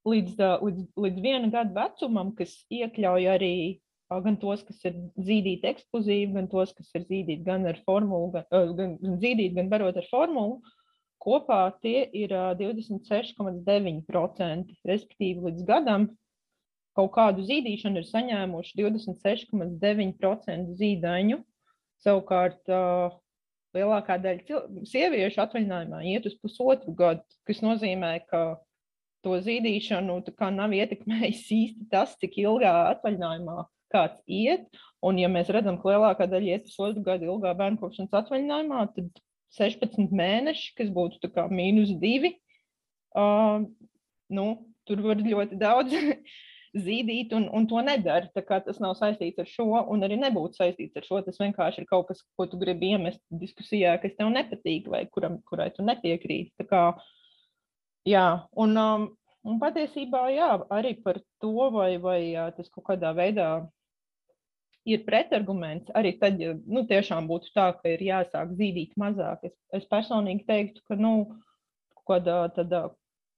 līdz, uh, līdz, līdz viena gada vecumam, kas iekļauj arī uh, gan tos, kas ir zīdīti ekskluzīvi, gan tos, kas ir zīdīti gan ar formulu, uh, gan, gan zīdīti, gan barot ar formulu. Kopā tie ir 26,9%, respektīvi līdz gadam kaut kādu zīdīšanu ir saņēmuši 26,9% zīdaiņu. Savukārt lielākā daļa sieviešu atvaļinājumā iet uz pusotru gadu, kas nozīmē, ka to zīdīšanu nav ietekmējis īsti tas, cik ilgā atvaļinājumā kāds iet. Un, ja mēs redzam, ka lielākā daļa iet pusotru gadu ilgā bērnu kopšanas atvaļinājumā, tad 16 mēneši, kas būtu mīnus 2. Uh, nu, tur var ļoti daudz zīdīt, un, un to nedara. Tas nav saistīts ar šo, un arī nebūtu saistīts ar šo. Tas vienkārši ir kaut kas, ko tu gribi iemest diskusijā, kas tev nepatīk, vai kuram, kurai tu nepiekrīti. Kā, jā, un, um, un patiesībā jā, arī par to, vai, vai tas kaut kādā veidā ir pretarguments. Arī tad, ja nu, tiešām būtu tā, ka ir jāsāk zīdīt mazāk, es, es personīgi teiktu, ka nu, kādā tādā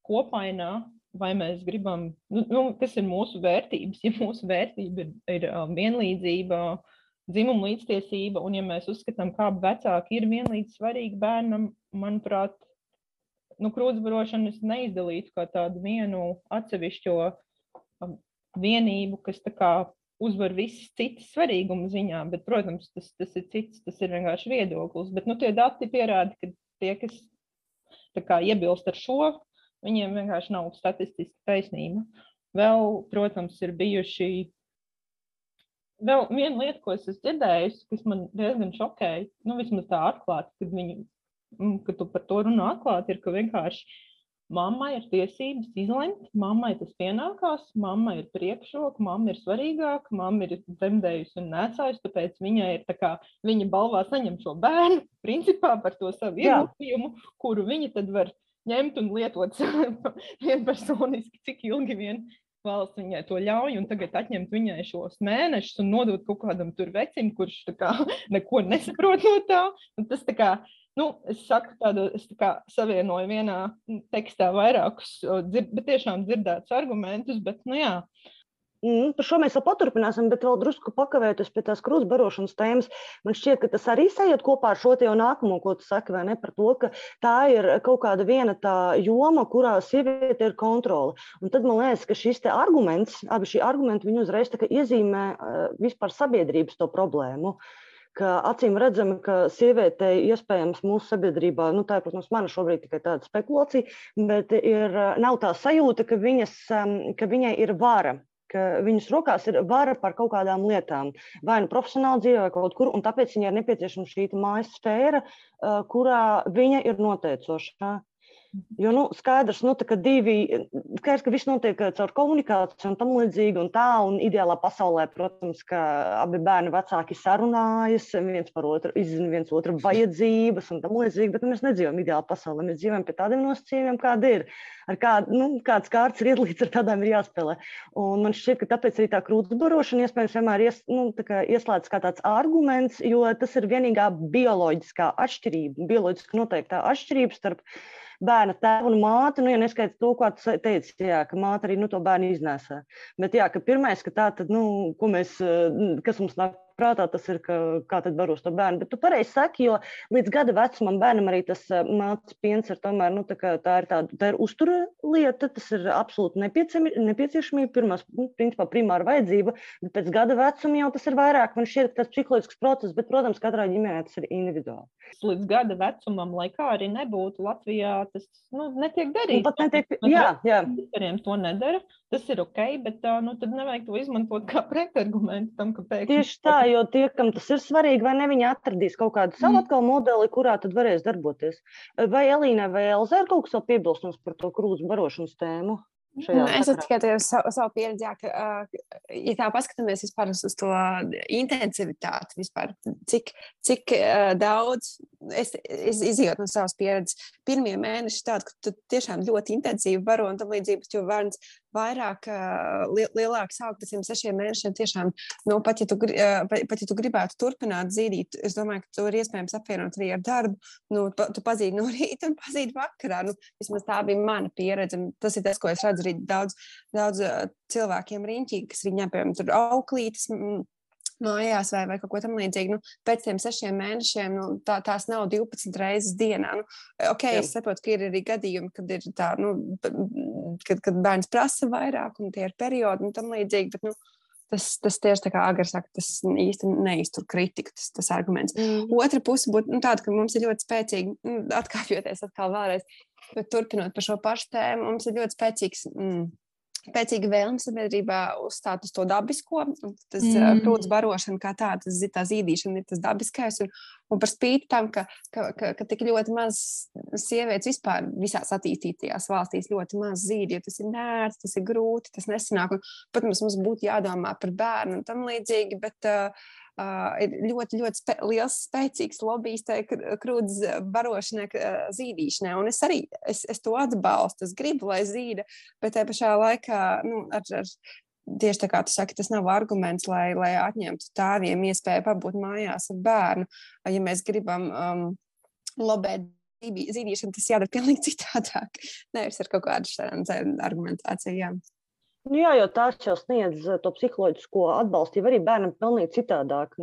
kopainā, vai mēs gribam, nu, nu, kas ir mūsu vērtības, ja mūsu vērtība ir, ir um, vienlīdzība, dzimuma līdztiesība, un ja mēs uzskatām, kā vecāki ir vienlīdz svarīgi bērnam, manuprāt, nu, krūtsbarošanu es neizdalītu kā tādu vienu atsevišķo um, vienību, kas tā kā uzvar visas citas svarīguma ziņā, bet, protams, tas, tas ir cits, tas ir vienkārši viedoklis. Bet nu, tie dati pierāda, ka tie, kas kā, iebilst ar šo, viņiem vienkārši nav statistiski taisnība. Vēl, protams, ir bijuši. Vēl viena lieta, ko es esmu dzirdējusi, kas man diezgan šokēja, nu, vismaz tā atklāti, kad, viņi, mm, kad tu par to runā atklāti, ir, ka vienkārši Mammai ir tiesības izlemt, mammai tas pienākās, mamma ir priekšroka, mamma ir svarīgāka, mamma ir dzemdējusi un nesājusi, tāpēc viņai ir tā kā viņa balvā saņem šo bērnu, principā par to savu ieguldījumu, kuru viņa tad var ņemt un lietot vienpersoniski, cik ilgi vien valsts viņai to ļauj, un tagad atņemt viņai šos mēnešus un nodot kaut kādam tur vecim, kurš kā, neko nesaprot no tā. Un tas tā kā Nu, es saku, tādu, es tā savienoju vienā tekstā vairākus, bet tiešām dzirdētus argumentus, bet, nu jā. Mm, par šo mēs vēl paturpināsim, bet vēl drusku pakavēties pie tās krustbarošanas tēmas. Man šķiet, ka tas arī sajiet kopā ar šo te jau nākamo, ko tu saki, vai ne, par to, ka tā ir kaut kāda viena tā joma, kurā sieviete ir kontrole. Un tad man liekas, ka šis te arguments, abi šī argumenti, viņi uzreiz tā kā iezīmē uh, vispār sabiedrības to problēmu. Ka acīm redzami, ka sievietei iespējams mūsu sabiedrībā, nu tā ir, protams, mana šobrīd tikai tāda spekulācija, bet ir, nav tā sajūta, ka, viņas, ka viņai ir vara ka viņas rokās ir vara par kaut kādām lietām, vai nu profesionāli dzīvē, vai kaut kur, un tāpēc viņai ir nepieciešama šī mājas sfēra, kurā viņa ir noteicoša. Jo nu, skaidrs, nu, ka divi, skaidrs, ka viss notiek eh, caur komunikāciju un tam līdzīgi. Un tā, un ideālā pasaulē, protams, ka abi bērni vecāki sarunājas, viens par otru, izzina viens otru vajadzības un tam līdzīgi. Bet nu, mēs nedzīvojam ideālā pasaulē. Mēs dzīvojam pie tādiem nosacījumiem, kādi ir. Ar kādu, nu, kāds kārtas ir iedalīts, ar tādām ir jāspēlē. Un man šķiet, ka tāpēc arī tā krūtis barošana iespējams vienmēr ies, nu, kā ieslēdz kā tāds arguments, jo tas ir vienīgā bioloģiskā atšķirība, bioloģiski noteiktā atšķirība starp bērna tēvu un māti, nu, ja neskaidrs to, ko tu teici, jā, ka māte arī nu, to bērnu iznēsā. Bet jā, ka pirmais, ka tā tad, nu, mēs, kas mums nāk prātā tas ir, ka, kā tad baros to bērnu. Bet tu pareizi saki, jo līdz gada vecumam bērnam arī tas mācības piens ir tomēr, nu, tā, tā ir tāda, tā ir uztura lieta, tas ir absolūti nepieciešamība, pirmās, nu, principā primāra vajadzība, bet pēc gada vecuma jau tas ir vairāk, man šķiet, tas psiholoģisks process, bet, protams, katrā ģimenē tas ir individuāli. Līdz gada vecumam, lai kā arī nebūtu Latvijā, tas nu, netiek darīts. Nu, pat netiek, jā, jā. To nedara, tas ir ok, bet nu, tad nevajag to izmantot kā pretargumentu tam, ka pēkšņi. Tieši tā, jo tie, kam tas ir svarīgi, vai ne, viņi atradīs kaut kādu savu mm. atkal modeli, kurā tad varēs darboties. Vai Elīna vai Elza ir kaut kas vēl piebilstams par to krūzu barošanas tēmu? Nu, es tikai savu, savu pieredzi, ka, uh, ja tā paskatāmies vispār uz, to intensivitāti, vispār, cik, cik uh, daudz es, es izjūtu no savas pieredzes. Pirmie mēneši tādi, ka tu tiešām ļoti intensīvi baro un tam līdzīgi, jo bērns vairāk, li, lielāks augt pēc tiem sešiem mēnešiem. Tiešām, nu, pat, ja tu, pat ja tu gribētu turpināt zīdīt, es domāju, ka to ir iespējams apvienot arī ar darbu. Nu, tu pazīdi no rīta un pazīdi vakarā. Nu, vismaz tā bija mana pieredze. Tas ir tas, ko es redzu arī daudz, daudz cilvēkiem riņķī, kas viņiem, piemēram, tur auklītes mājās vai, vai kaut ko tamlīdzīgu. Nu, pēc tam sešiem mēnešiem nu, tā, tās nav 12 reizes dienā. Nu, ok, Jā. es saprotu, ka ir arī gadījumi, kad, ir tā, nu, kad, kad bērns prasa vairāk un tie ir periodi un tam līdzīgi. Bet, nu, Tas, tas tieši tā kā Agra saka, tas īsti neiztur kritiku, tas, tas arguments. Mm. Otra puse būtu nu, tāda, ka mums ir ļoti spēcīgi, nu, atkāpjoties atkal vēlreiz, bet turpinot par šo pašu tēmu, mums ir ļoti spēcīgs mm, spēcīga vēlme sabiedrībā uzstāt uz to dabisko. Tas mm. krūts barošana kā tāda, tas, tā zīdīšana ir tas dabiskais. Un, un par spīti tam, ka, ka, ka, ka tik ļoti maz sievietes vispār visās attīstītajās valstīs ļoti maz zīd, jo tas ir nērts, tas ir grūti, tas nesanāk. Un, protams, mums būtu jādomā par bērnu un tam līdzīgi, bet uh, uh, ir ļoti, ļoti spē liels, spēcīgs lobbyis tai krūts barošanai, zīdīšanai. Un es arī es, es to atbalstu, es gribu, lai zīda, bet tajā pašā laikā nu, ar, ar, tieši tā kā tu saki, tas nav arguments, lai, lai atņemtu tēviem iespēju pabūt mājās ar bērnu. Ja mēs gribam um, lobēt zīdīšanu, tas jādara pilnīgi citādāk. Nevis ar kaut kādu šādu argumentāciju. Jā. Nu jā, jo tās jau sniedz to psiholoģisko atbalstu arī bērnam pilnīgi citādāk.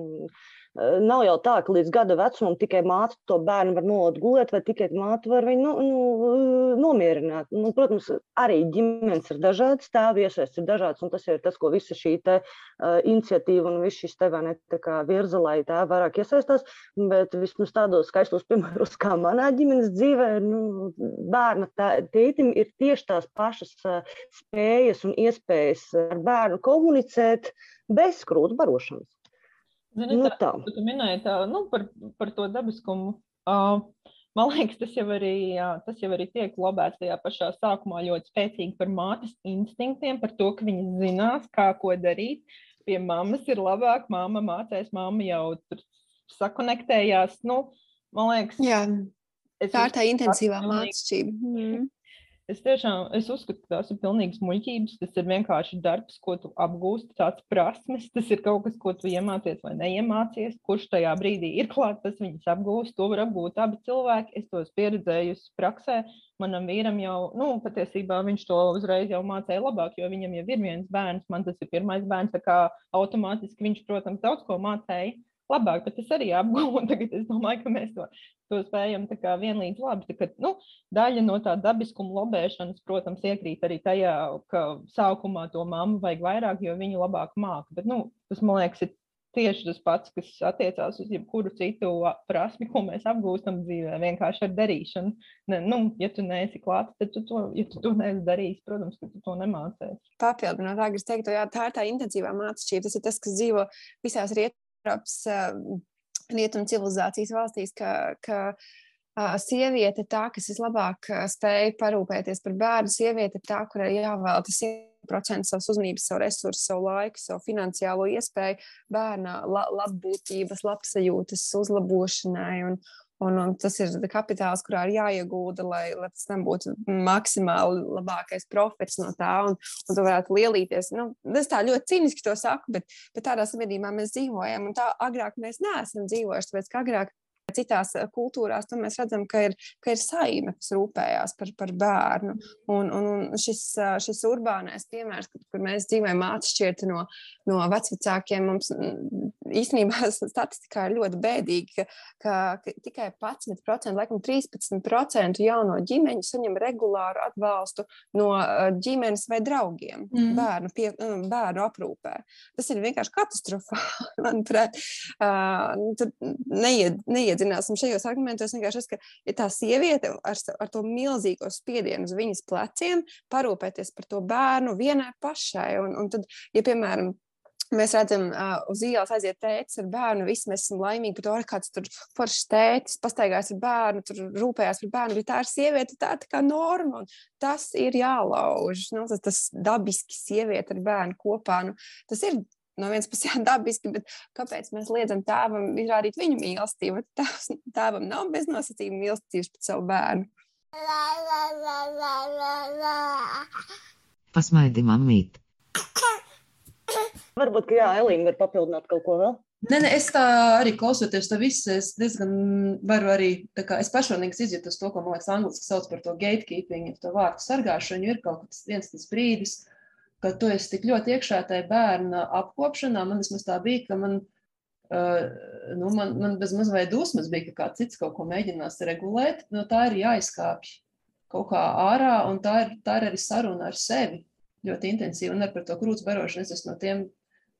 Nav jau tā, ka līdz gada vecumam tikai māte to bērnu var nolikt gulēt, vai tikai māte var viņu nu, nu, nomierināt. Nu, protams, arī ģimenes ir dažādas, tēvi iesaists ir dažāds, un tas ir tas, ko visa šī te, uh, iniciatīva un viss šis te vai ne tā kā virza, lai tā vairāk iesaistās. Bet vismaz tādos skaistos piemēros, kā manā ģimenes dzīvē, nu, bērna tā, tētim ir tieši tās pašas uh, spējas un iespējas ar bērnu komunicēt bez krūtu barošanas. Zini, nu, tā, tā. Tu minēji tā, nu, par, par to dabiskumu. Uh, man liekas, tas jau, arī, jā, tas jau arī tiek lobēts tajā pašā sākumā ļoti spēcīgi par mātes instinktiem, par to, ka viņi zinās, kā ko darīt. Pie mammas ir labāk, mamma mācēs, mamma jau tur sakonektējās. Nu, man liekas, jā, tā ir tā intensīvā mācība. Mm. Es tiešām es uzskatu, ka tās ir pilnīgas muļķības. Tas ir vienkārši darbs, ko tu apgūsti, tāds prasmes. Tas ir kaut kas, ko tu iemācies vai neiemācies. Kurš tajā brīdī ir klāts, tas viņas apgūst. To var apgūt abi cilvēki. Es to esmu pieredzējusi praksē. Manam vīram jau, nu, patiesībā viņš to uzreiz jau mācīja labāk, jo viņam jau ir viens bērns. Man tas ir pirmais bērns, tā kā automātiski viņš, protams, daudz ko mācīja labāk, bet es arī apgūstu. Tagad es domāju, ka mēs to, to spējam vienlīdz labi. Tā, ka, nu, daļa no tā dabiskuma lobēšanas, protams, iekrīt arī tajā, ka sākumā to mammu vajag vairāk, jo viņa labāk māca. Bet nu, tas, man liekas, ir tieši tas pats, kas attiecās uz jebkuru citu prasmi, ko mēs apgūstam dzīvē, vienkārši ar darīšanu. Ne, nu, ja tu neesi klāts, tad tu to, ja tu to neesi darījis, protams, ka tu to nemācēsi. Papildinot, tā, es teiktu, jā, tā ir tā intensīvā mācība. Tas ir tas, kas dzīvo visās riet Eiropas rietumu civilizācijas valstīs, ka, ka sieviete tā, kas vislabāk spēj parūpēties par bērnu. Sieviete tā, kurai jāvēlta 100% savas uzmanības, savu resursu, savu laiku, savu finansiālo iespēju bērna la, labbūtības, labsajūtas uzlabošanai. Un, Un, un tas ir kapitāls, kurā ir jāiegūda, lai, lai tas nebūtu maksimāli labākais profits no tā, un, un tu varētu lielīties. Nu, es tā ļoti cīniski to saku, bet, bet tādā sabiedrībā mēs dzīvojam, un tā agrāk mēs neesam dzīvojuši, tāpēc ka agrāk citās kultūrās mēs redzam, ka ir, ka ir saime, kas rūpējās par, par bērnu. Un, un, un šis, šis urbānais piemērs, kur mēs dzīvojam atšķirti no, no vecākiem, mums īstenībā statistikā ir ļoti bēdīgi, ka, ka, ka tikai 11%, laikam 13% jauno ģimeņu saņem regulāru atbalstu no ģimenes vai draugiem mm. bērnu, pie, bērnu aprūpē. Tas ir vienkārši katastrofāli, manuprāt. Uh, tur neied, neiedzināsim šajos argumentos. Vienkārši tas, ka ja tā sieviete ar, ar to milzīgo spiedienu uz viņas pleciem parūpēties par to bērnu vienai pašai. Un, un tad, ja, piemēram, Mēs redzam, uh, uz ielas aiziet tētis ar bērnu. Visi mēs esam laimīgi par to, ka kāds tur foršs tētis pastaigājas ar bērnu, tur rūpējās par bērnu. Bet tā ir sieviete, tā ir tā kā norma. Tas ir jālauž. Nu, tas, tas dabiski sieviete ar bērnu kopā. Nu, tas ir no vienas puses dabiski, bet kāpēc mēs liedzam tēvam izrādīt viņu mīlestību? Tēvs, tēvam nav beznosacījuma mīlestības pret savu bērnu. Pasmaidi, mamīt! Varbūt, ka jā, Elīna var papildināt kaut ko vēl. Nē, nē, es tā arī klausoties to visu, es diezgan varu arī, tā kā es personīgi izjūtu to, ko man liekas angliski sauc par to gatekeeping, to vārdu sargāšanu, ir kaut kas viens tas brīdis, kad tu esi tik ļoti iekšā tajā bērna apkopšanā, man vismaz tā bija, ka man, uh, nu, man, man bez mazvai dusmas bija, ka kāds cits kaut ko mēģinās regulēt, no tā ir jāizkāpj kaut kā ārā, un tā ir, tā ir arī saruna ar sevi ļoti intensīvi, un ar par to krūts barošanu es esmu no tiem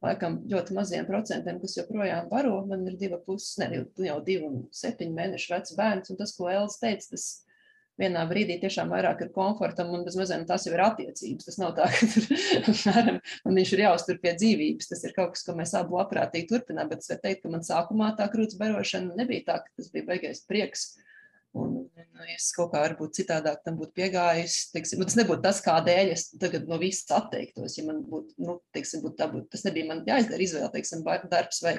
laikam ļoti maziem procentiem, kas joprojām baro. Man ir divi puses, ne jau divi un septiņi mēneši vecs bērns, un tas, ko Elza teica, tas vienā brīdī tiešām vairāk ir komfortam, un bez mazliet tas jau ir attiecības. Tas nav tā, ka tur, man viņš ir jāuztur pie dzīvības. Tas ir kaut kas, ko mēs abi labprātīgi turpinām, bet es varu teikt, ka man sākumā tā krūts barošana nebija tā, ka tas bija beigais prieks. Un, nu, es kaut kā varbūt citādāk tam būtu piegājis. Teiksim, tas nebūtu tas, kādēļ es tagad no visas atteiktos. Ja man būtu, nu, teiksim, būtu, būtu, tas nebija man jāizdara izvēle, teiksim, darbs vai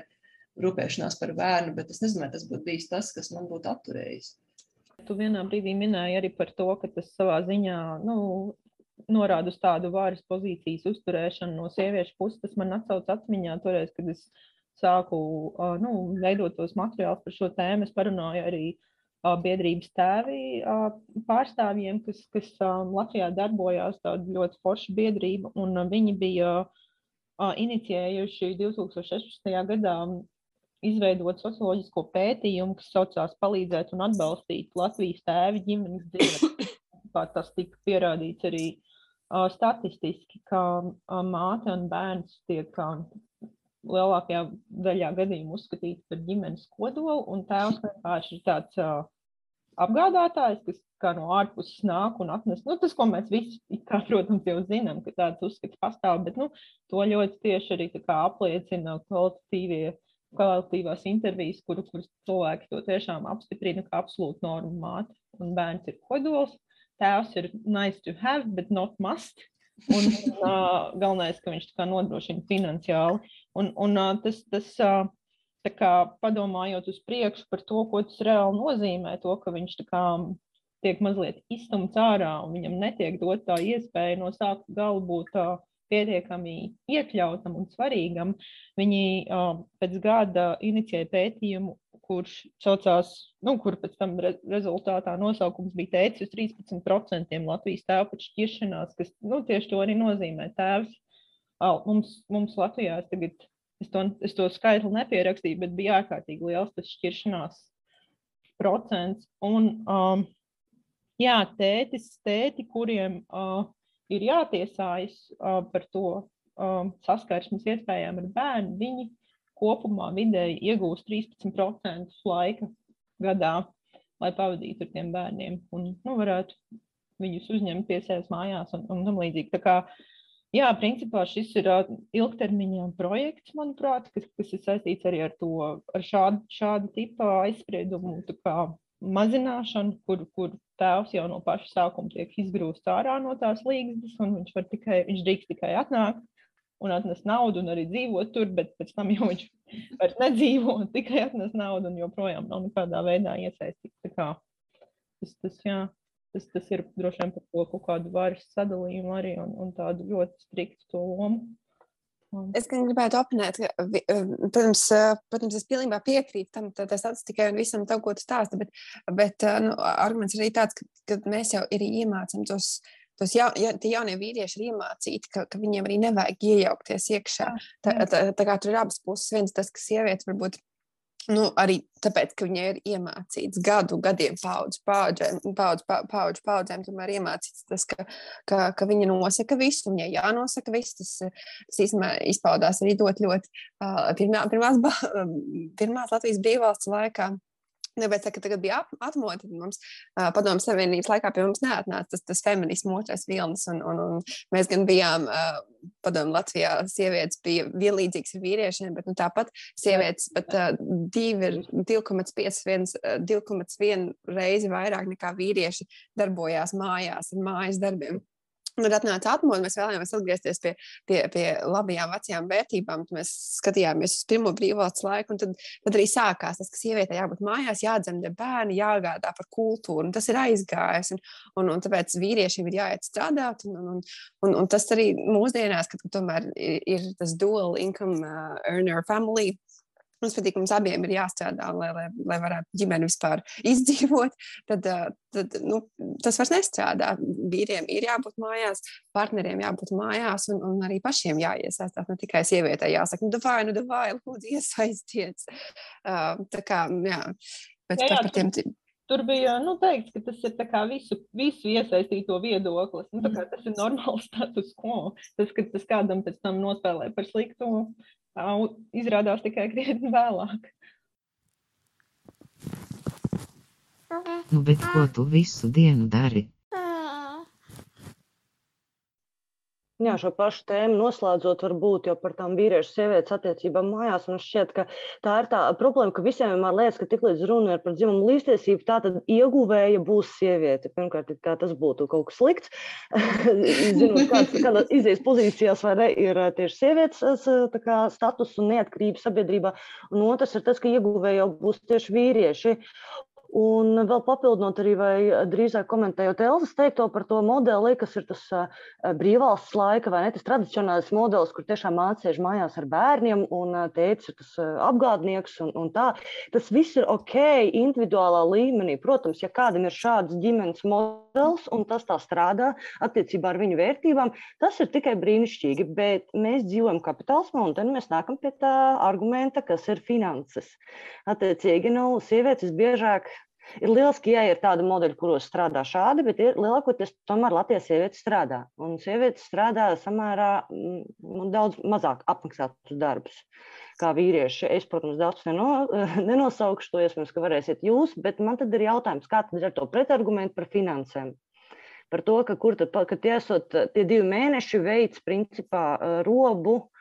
rūpēšanās par bērnu, bet es nezinu, vai tas būtu bijis tas, kas man būtu apturējis. Tu vienā brīdī minēji arī par to, ka tas savā ziņā nu, norāda uz tādu varas pozīcijas uzturēšanu no sieviešu puses. Tas man atsauc atmiņā toreiz, kad es sāku nu, veidot tos materiālus par šo tēmu. Es parunāju arī ar biedrības tēvi pārstāvjiem, kas, kas Latvijā darbojās, tāda ļoti forša biedrība, un viņi bija inicijējuši 2016. gadā izveidot socioloģisko pētījumu, kas saucās palīdzēt un atbalstīt Latvijas tēvi ģimenes dzīvi. Kā tas tika pierādīts arī statistiski, ka māte un bērns tiek lielākajā daļā gadījumu uzskatīti par ģimenes kodolu, un tēvs vienkārši ir tāds uh, apgādātājs, kas kā no ārpuses nāk un atnes. Nu, tas, ko mēs visi, kā, protams, jau zinām, ka tāds uzskats pastāv, bet nu, to ļoti tieši arī apliecina kvalitatīvie. Kvalitatīvās intervijas, kur, kuras cilvēki to tiešām apstiprina, ka absolūti norma māte un bērns ir kodols. Tēvs ir nice to have, but not must. Un uh, galvenais, ka viņš nodrošina finansiāli. Un, un uh, tas, tas uh, kā, padomājot uz priekšu par to, ko tas reāli nozīmē, to, ka viņš kā, tiek mazliet izstumts ārā un viņam netiek dot tā iespēja no sākuma gala būt uh, pietiekami iekļautam un svarīgam. Viņi uh, pēc gada inicijēja pētījumu, kurš saucās, nu, kur pēc tam re rezultātā nosaukums bija teicis uz 13% Latvijas tēvu pēc šķiršanās, kas nu, tieši to arī nozīmē. Tēvs mums, mums Latvijā tagad, es to, es to skaitli nepierakstīju, bet bija ārkārtīgi liels tas šķiršanās procents. Un, um, jā, tētis, tēti, kuriem uh, ir jātiesājas uh, par to um, saskarsmes iespējām ar bērnu, viņi kopumā vidēji iegūst 13% laika gadā, lai pavadītu ar tiem bērniem un nu, varētu viņus uzņemt pie sevis mājās un, un tam līdzīgi. Tā kā, jā, principā šis ir ilgtermiņa projekts, manuprāt, kas, kas ir saistīts arī ar to, ar šādu, šādu tipu aizspriedumu mazināšanu, kur, kur tēvs jau no paša sākuma tiek izgrūsts ārā no tās līgas, un viņš, tikai, viņš drīkst tikai atnākt un atnes naudu un arī dzīvot tur, bet pēc tam jau viņš vairs nedzīvo un tikai atnes naudu un joprojām nav nekādā veidā iesaistīts. Tas, tas, jā, tas, tas ir droši vien par to kaut kādu varas sadalījumu arī un, un tādu ļoti striktu lomu. Es gan gribētu apminēt, ka, protams, protams, es pilnībā piekrītu tam, statistikai un visam tam, ko tu stāsti, bet, bet nu, arguments ir arī tāds, ka, ka mēs jau arī iemācām tos tos ja, ja, jaunie vīrieši ir iemācīti, ka, ka viņiem arī nevajag iejaukties iekšā. Tā, tā, tā kā tur ir abas puses. Viens tas, ka sieviete varbūt Nu, arī tāpēc, ka viņai ir iemācīts gadu, gadiem, paudžu, paudzēm, paudžu, paudžu, paudzēm, tomēr iemācīts tas, ka, ka, ka viņa nosaka visu, viņai jānosaka viss. Tas, tas īstenībā izpaudās arī ļoti, ļoti pirmā, pirmās, pirmās Latvijas brīvvalsts laikā. Tāpēc, ka tagad bija atmoda, tad mums uh, padomu savienības laikā pie mums neatnāca tas, tas feminismu otrais vilnis, un, un, un mēs gan bijām uh, padomu Latvijā, sievietes bija vienlīdzīgas ar vīriešiem, bet nu, tāpat sievietes pat uh, 2,5 uh, reizi vairāk nekā vīrieši darbojās mājās ar mājas darbiem. Tad atnāca atmodu, mēs vēlējāmies atgriezties pie, pie, pie labajām vecajām vērtībām. Tad mēs skatījāmies uz pirmo brīvvalsts laiku, un tad, tad arī sākās tas, ka sievietei jābūt mājās, jādzemdē bērni, jāgādā par kultūru. Tas ir aizgājis, un, un, un tāpēc vīriešiem ir jāiet strādāt. Un, un, un, un tas arī mūsdienās, kad tomēr ir, ir tas dual income uh, earner family Mums patīk, mums abiem ir jāstrādā, lai, lai, lai varētu ģimeni vispār izdzīvot. Tad, tad nu, tas vairs nestrādā. Vīriem ir jābūt mājās, partneriem jābūt mājās, un, un arī pašiem jāiesaistās. Ne tikai sievietei jāsaka, nu, vai, nu, vai, lūdzu, iesaisties. Uh, tā kā, jā, bet jā, jā, par tiem. Tur bija nu, teikts, ka tas ir visu, visu iesaistīto viedoklis. Nu, tas ir normāls status quo. Tas, ka tas kādam pēc tam nospēlē par sliktu, izrādās tikai krietni vēlāk. Nu, bet ko tu visu dienu dari? Jā, šo pašu tēmu noslēdzot, varbūt jau par tām vīriešu sievietes attiecībām mājās. Man šķiet, ka tā ir tā problēma, ka visiem vienmēr liekas, ka tiklīdz runa ir par dzimumu līdztiesību, tā tad ieguvēja būs sieviete. Pirmkārt, kā tas būtu kaut kas slikts. Zinot, kāds, kādā izējas pozīcijās vai ne, ir tieši sievietes kā, status un neatkarība sabiedrībā. Un otrs ir tas, ka ieguvēja jau būs tieši vīrieši. Un vēl papildinot arī, vai drīzāk komentējot Elzas teikto par to modeli, kas ir tas brīvvalsts laika, vai ne, tas tradicionālais modelis, kur tiešām mācīja mājās ar bērniem, un tēvs ir tas apgādnieks, un, un tā. Tas viss ir ok, individuālā līmenī. Protams, ja kādam ir šāds ģimenes modelis, un tas tā strādā attiecībā ar viņu vērtībām, tas ir tikai brīnišķīgi. Bet mēs dzīvojam kapitālismā, un tad mēs nākam pie tā argumenta, kas ir finanses. Attiecīgi, nu, sievietes biežāk Ir lieliski, ja ir tādi modeļi, kuros strādā šādi, bet lielākoties tomēr Latvijas sievietes strādā. Un sievietes strādā samērā nu, daudz mazāk apmaksātus darbus kā vīrieši. Es, protams, daudz neno, nenosaukšu to, iespējams, ka varēsiet jūs, bet man tad ir jautājums, kā tad ir ar to pretargumentu par finansēm? Par to, ka, kur tad, ka tie, esot, tie divi mēneši veids principā robu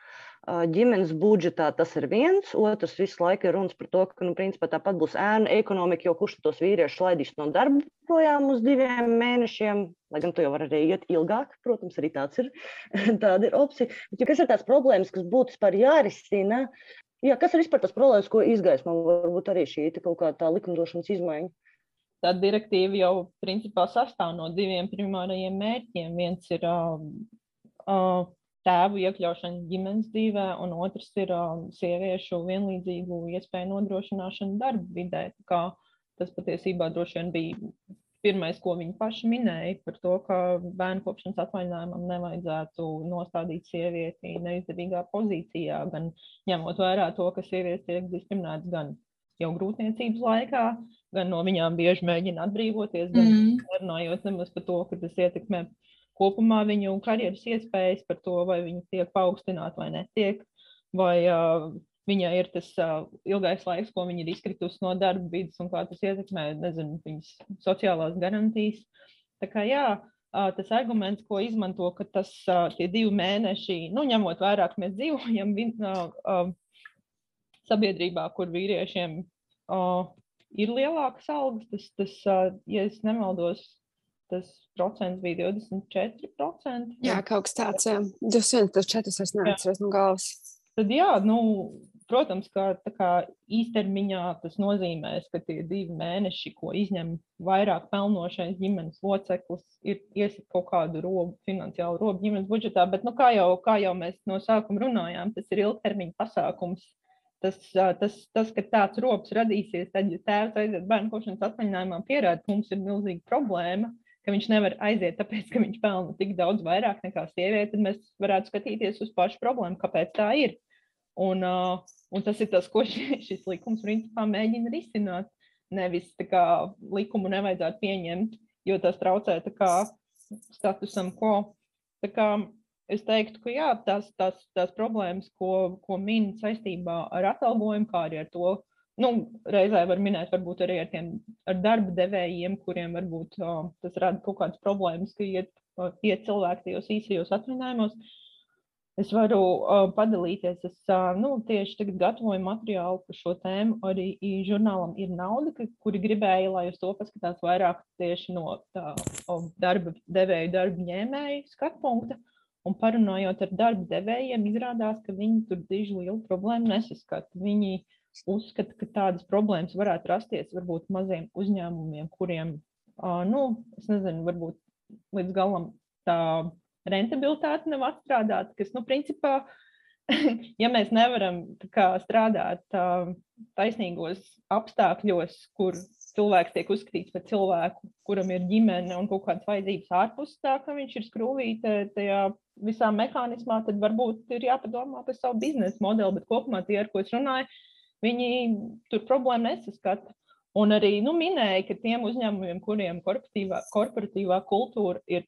ģimenes budžetā tas ir viens, otrs visu laiku ir runas par to, ka nu, principā, tāpat būs ēnu ekonomika, jo kurš tos vīriešus laidīs no darba projām uz diviem mēnešiem, lai gan tu jau vari arī iet ilgāk, protams, arī tāds ir, tāda ir opcija. Bet, kas ir tās problēmas, kas būtu vispār jārisina, jā, kas ir vispār tas problēmas, ko izgaismo varbūt arī šī kaut kā tā likumdošanas izmaiņa? Tā direktīva jau principā sastāv no diviem primārajiem mērķiem. Viens ir uh, uh, tēvu iekļaušana ģimenes dzīvē, un otrs ir um, sieviešu vienlīdzīgu iespēju nodrošināšana darba vidē. Tas patiesībā droši vien bija pirmais, ko viņi paši minēja par to, ka bērnu kopšanas atvaļinājumam nevajadzētu nostādīt sievieti neizdevīgā pozīcijā, gan ņemot vērā to, ka sievietes tiek diskriminētas gan jau grūtniecības laikā, gan no viņām bieži mēģina atbrīvoties, gan mm. runājot nemaz par to, ka tas ietekmē kopumā viņu karjeras iespējas par to, vai viņi tiek paaugstināti vai netiek, vai uh, viņai ir tas uh, ilgais laiks, ko viņa ir izkritusi no darba vidas un kā tas ietekmē, nezinu, viņas sociālās garantijas. Tā kā jā, uh, tas arguments, ko izmanto, ka tas uh, tie divi mēneši, nu, ņemot vērā, ka mēs dzīvojam uh, uh, sabiedrībā, kur vīriešiem uh, ir lielākas algas, tas, tas uh, ja es nemaldos, tas procents bija 24%. Jā, kaut kas tāds, jā. 204 es neatceros no galvas. Tad jā, nu, protams, ka kā, īstermiņā tas nozīmēs, ka tie divi mēneši, ko izņem vairāk pelnošais ģimenes loceklis, ir iesaka kaut kādu robu, finansiālu robu ģimenes budžetā, bet, nu, kā jau, kā jau mēs no sākuma runājām, tas ir ilgtermiņa pasākums. Tas, tas, tas, ka tāds robs radīsies, tad, ja tēvs aiziet bērnu kopšanas atvaļinājumā, pierāda, ka mums ir milzīga problēma ka viņš nevar aiziet, tāpēc, ka viņš pelna tik daudz vairāk nekā sieviete, tad mēs varētu skatīties uz pašu problēmu, kāpēc tā ir. Un, uh, un tas ir tas, ko šis likums principā mēģina risināt. Nevis kā, likumu nevajadzētu pieņemt, jo tas traucē kā, statusam. Tā kā es teiktu, ka jā, tās, tās, tās problēmas, ko, ko min saistībā ar atalgojumu, kā arī ar to, nu, reizē var minēt varbūt arī ar tiem ar darba devējiem, kuriem varbūt o, tas rada kaut kādas problēmas, ka iet, iet cilvēki tajos īsajos atvaļinājumos. Es varu uh, padalīties. Es uh, nu, tieši tagad gatavoju materiālu par šo tēmu. Arī žurnālam ir nauda, kuri gribēja, lai uz to paskatās vairāk tieši no tā, darba devēju, darba ņēmēju skatu punkta. Un parunājot ar darba devējiem, izrādās, ka viņi tur diži lielu problēmu nesaskata. Viņi uzskata, ka tādas problēmas varētu rasties varbūt maziem uzņēmumiem, kuriem, nu, es nezinu, varbūt līdz galam tā rentabilitāte nav atstrādāta, kas, nu, principā, ja mēs nevaram kā, strādāt taisnīgos apstākļos, kur cilvēks tiek uzskatīts par cilvēku, kuram ir ģimene un kaut kādas vajadzības ārpus tā, ka viņš ir skrūvīte tajā visā mehānismā, tad varbūt ir jāpadomā par savu biznesa modeli, bet kopumā tie, ar ko es runāju, viņi tur problēmu nesaskata. Un arī nu, minēja, ka tiem uzņēmumiem, kuriem korporatīvā, korporatīvā kultūra ir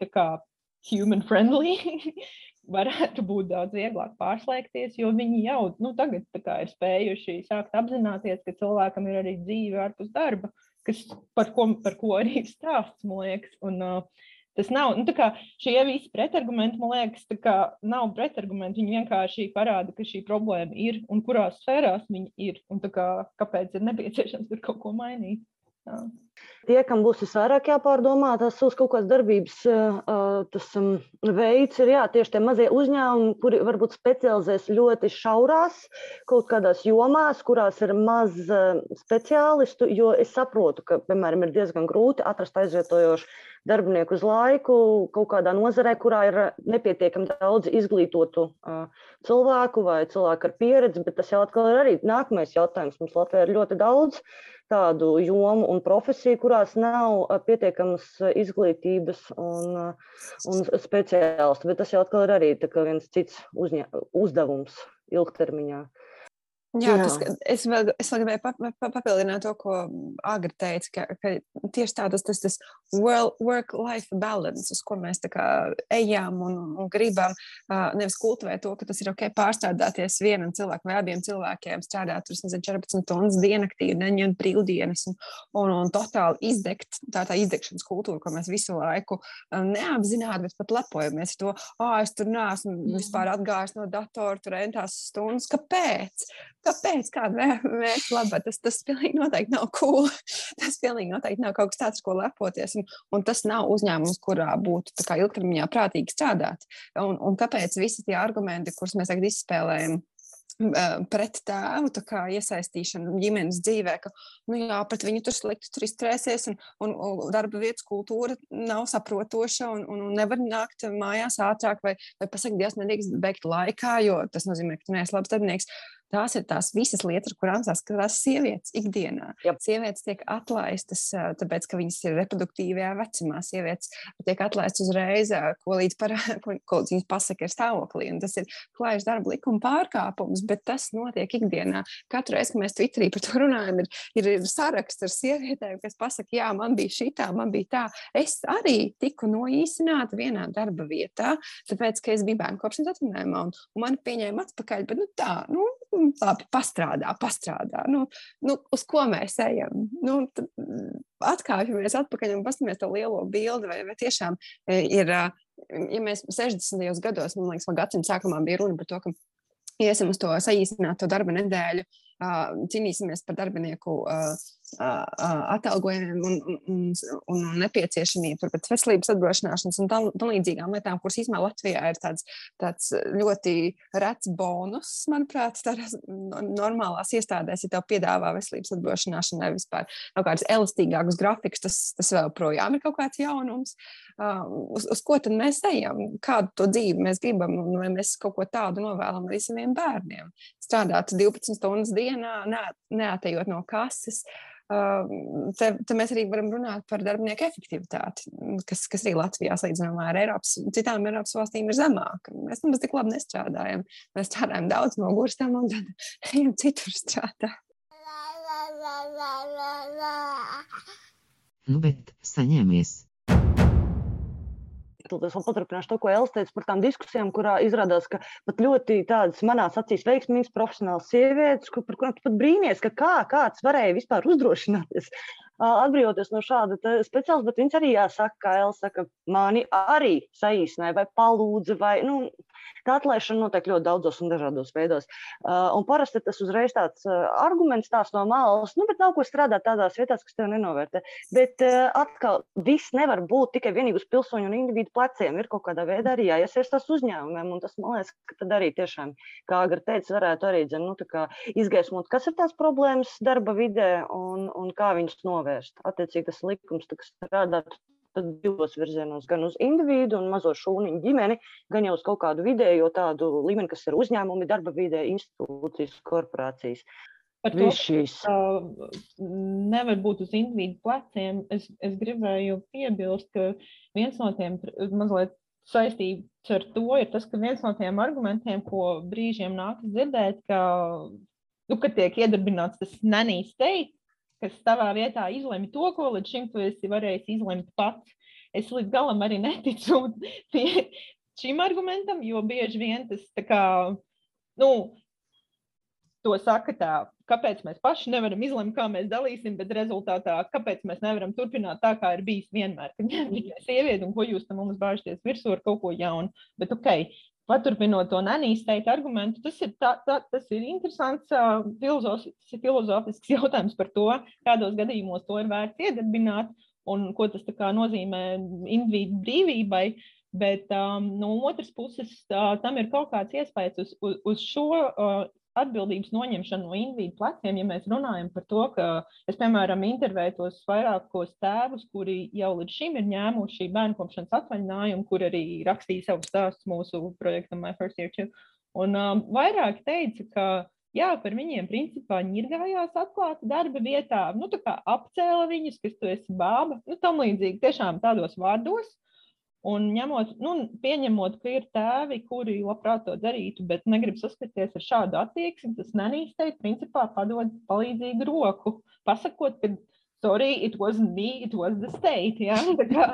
human friendly, varētu būt daudz vieglāk pārslēgties, jo viņi jau nu, tagad kā, ir spējuši sākt apzināties, ka cilvēkam ir arī dzīve ārpus darba kas, par, ko, par ko arī stāsts, man liekas. Un, uh, tas nav, nu, šie visi pretargumenti, man liekas, kā, nav pretargumenti. Viņi vienkārši parāda, ka šī problēma ir un kurās sfērās viņi ir un kā, kāpēc ir nepieciešams tur kaut ko mainīt. Jā. Tie, kam būs visvairāk jāpārdomā, tas uz kaut kādas darbības tas veids ir jā, tieši tie mazie uzņēmumi, kuri varbūt specializēs ļoti šaurās kaut kādās jomās, kurās ir maz speciālistu, jo es saprotu, ka, piemēram, ir diezgan grūti atrast aizvietojošu darbinieku uz laiku kaut kādā nozarē, kurā ir nepietiekami daudz izglītotu cilvēku vai cilvēku ar pieredzi, bet tas jau atkal ir arī nākamais jautājums. Mums Latvijā ir ļoti daudz tādu jomu un profesiju, kurās nav pietiekamas izglītības un, un speciālistu. Bet tas jau atkal ir arī viens cits uzņē, uzdevums ilgtermiņā. Jā, Jā. Tas, es, vēl, es vēl gribēju papildināt to, ko Agra teica, ka, ka tieši tāds tas, tas work-life balance, uz ko mēs ejam un, un gribam, nevis kultivēt to, ka tas ir ok pārstrādāties vienam cilvēkam vai abiem cilvēkiem, strādāt tur, nezinu, 14 stundas diennaktī, neņemt brīvdienas un, un, un totāli izdegt, tā tā izdegšanas kultūra, ko mēs visu laiku neapzināti, bet pat lepojamies ar to, ah, es tur neesmu vispār atgājis no datora, tur entās stundas, kāpēc? Kāpēc? Kāda mērķa labā? Tas, tas pilnīgi noteikti nav cool. Tas pilnīgi noteikti nav kaut kas tāds, ko lepoties. Un, un tas nav uzņēmums, kurā būtu ilgtermiņā prātīgi strādāt. Un, un kāpēc visi tie argumenti, kurus mēs tagad izspēlējam, pret tēvu iesaistīšanu ģimenes dzīvē, ka nu, jā, pret viņu tur slikti tur izturēsies, un, un, un darba vietas kultūra nav saprotoša, un, un, un nevar nākt mājās ātrāk, vai, vai pasakot, Dievs, nedrīkst beigt laikā, jo tas nozīmē, ka tu neesi labs darbinieks. Tās ir tās visas lietas, ar kurām saskatās sievietes ikdienā. Yep. Sievietes tiek atlaistas, tāpēc, ka viņas ir reproduktīvajā vecumā. Sievietes tiek atlaistas uzreiz, ko līdz, par, ko līdz viņas pasaka ir stāvoklī. Un tas ir klājas darba likuma pārkāpums, bet tas notiek ikdienā. Katru reizi, kad mēs Twitterī par to runājam, ir, ir, ir saraksts ar sievietēm, kas pasaka, jā, man bija šī tā, man bija tā. Es arī tiku noīsināta vienā darba vietā, tāpēc, ka es biju bērnu kopšanas atvinājumā, un, un mani pieņēma atpakaļ. Bet, nu, tā, nu, labi, pastrādā, pastrādā. Nu, nu, uz ko mēs ejam? Nu, atkāpjamies atpakaļ un paskatāmies to lielo bildi, vai, vai tiešām e, ir, ja mēs 60. gados, man liekas, gadsimta sākumā bija runa par to, ka iesim uz to saīsināto darba nedēļu, cīnīsimies par darbinieku atalgojumiem un, un, un, nepieciešamību pēc veselības apdrošināšanas un tam līdzīgām lietām, kuras īstenībā Latvijā ir tāds, tāds ļoti rets bonus, manuprāt, tādās normālās iestādēs, ja tev piedāvā veselības apdrošināšanai vispār kaut kādas elastīgākas grafikas, tas, tas vēl projām ir kaut kāds jaunums. Uz, uz ko tad mēs ejam? Kādu to dzīvi mēs gribam, un vai mēs kaut ko tādu novēlam arī saviem bērniem? Strādāt 12 stundas dienā, neatejot no kases. Te, te mēs arī varam runāt par darbinieku efektivitāti, kas, kas arī Latvijā salīdzinājumā ar Eiropas, citām Eiropas valstīm ir zemāka. Mēs nemaz tik labi nestrādājam. Mēs strādājam daudz no gurstam un tad ejam citur strādāt. Nu, bet saņēmies. Es vēl paturpināšu to, ko Elsa teica par tām diskusijām, kurā izrādās, ka pat ļoti tādas manās acīs veiksmīgas profesionālas sievietes, kur, par kurām tu pat brīnies, ka kā kāds varēja vispār uzdrošināties atbrīvoties no šāda speciālista, bet viņas arī jāsaka, kā Elsa saka, mani arī saīsināja vai palūdza vai, nu, Tā atlaišana notiek ļoti daudzos un dažādos veidos. Uh, un parasti tas uzreiz tāds uh, arguments tās no malas, nu, bet nav ko strādāt tādās vietās, kas tev nenovērtē. Bet uh, atkal, viss nevar būt tikai vienīgi uz pilsoņu un individu pleciem. Ir kaut kādā veidā arī jāiesaistās uzņēmumiem, un tas, man liekas, ka tad arī tiešām, kā Agra teica, varētu arī dzen, nu, izgaismot, kas ir tās problēmas darba vidē un, un kā viņas novērst. Attiecīgi tas likums strādāt divos virzienos, gan uz individu un mazo šūniņu ģimeni, gan jau uz kaut kādu vidējo tādu līmeni, kas ir uzņēmumi, darba vidē, institūcijas, korporācijas. Par to, šīs... uh, nevar būt uz individu pleciem. Es, es gribēju piebilst, ka viens no tiem mazliet saistīts ar to ir tas, ka viens no tiem argumentiem, ko brīžiem nākas dzirdēt, ka, nu, ka tiek iedarbināts tas nanīs teikt, kas tavā vietā izlemj to, ko līdz šim tu esi varējis izlemt pats. Es līdz galam arī neticu pie šim argumentam, jo bieži vien tas tā kā, nu, to saka tā, kāpēc mēs paši nevaram izlemt, kā mēs dalīsim, bet rezultātā, kāpēc mēs nevaram turpināt tā, kā ir bijis vienmēr, kad ir tikai sieviete un ko jūs tam mums bāžaties virsū ar kaut ko jaunu. Bet, ok, paturpinot to nenīsteitu argumentu, tas ir, tā, tā, tas ir interesants uh, filozofisks, filozofisks jautājums par to, kādos gadījumos to ir vērts iedarbināt un ko tas nozīmē individu brīvībai. Bet um, no otras puses, uh, tam ir kaut kāds iespējas uz, uz, uz šo uh, atbildības noņemšanu no individu pleciem, ja mēs runājam par to, ka es, piemēram, intervēju tos vairākos tēvus, kuri jau līdz šim ir ņēmuši bērnu kopšanas atvaļinājumu, kur arī rakstīja savu stāstu mūsu projektam My First Year Two. Un um, vairāk teica, ka jā, par viņiem principā ņirgājās atklāti darba vietā, nu tā kā apcēla viņus, kas tu esi bāba, nu tam līdzīgi tiešām tādos vārdos. Un ņemot, nu, pieņemot, ka ir tēvi, kuri labprāt to darītu, bet negrib saskaties ar šādu attieksmi, tas nenīstei principā padod palīdzīgu roku, pasakot, ka sorry, it wasn't me, it was the state. Ja? Tā kā,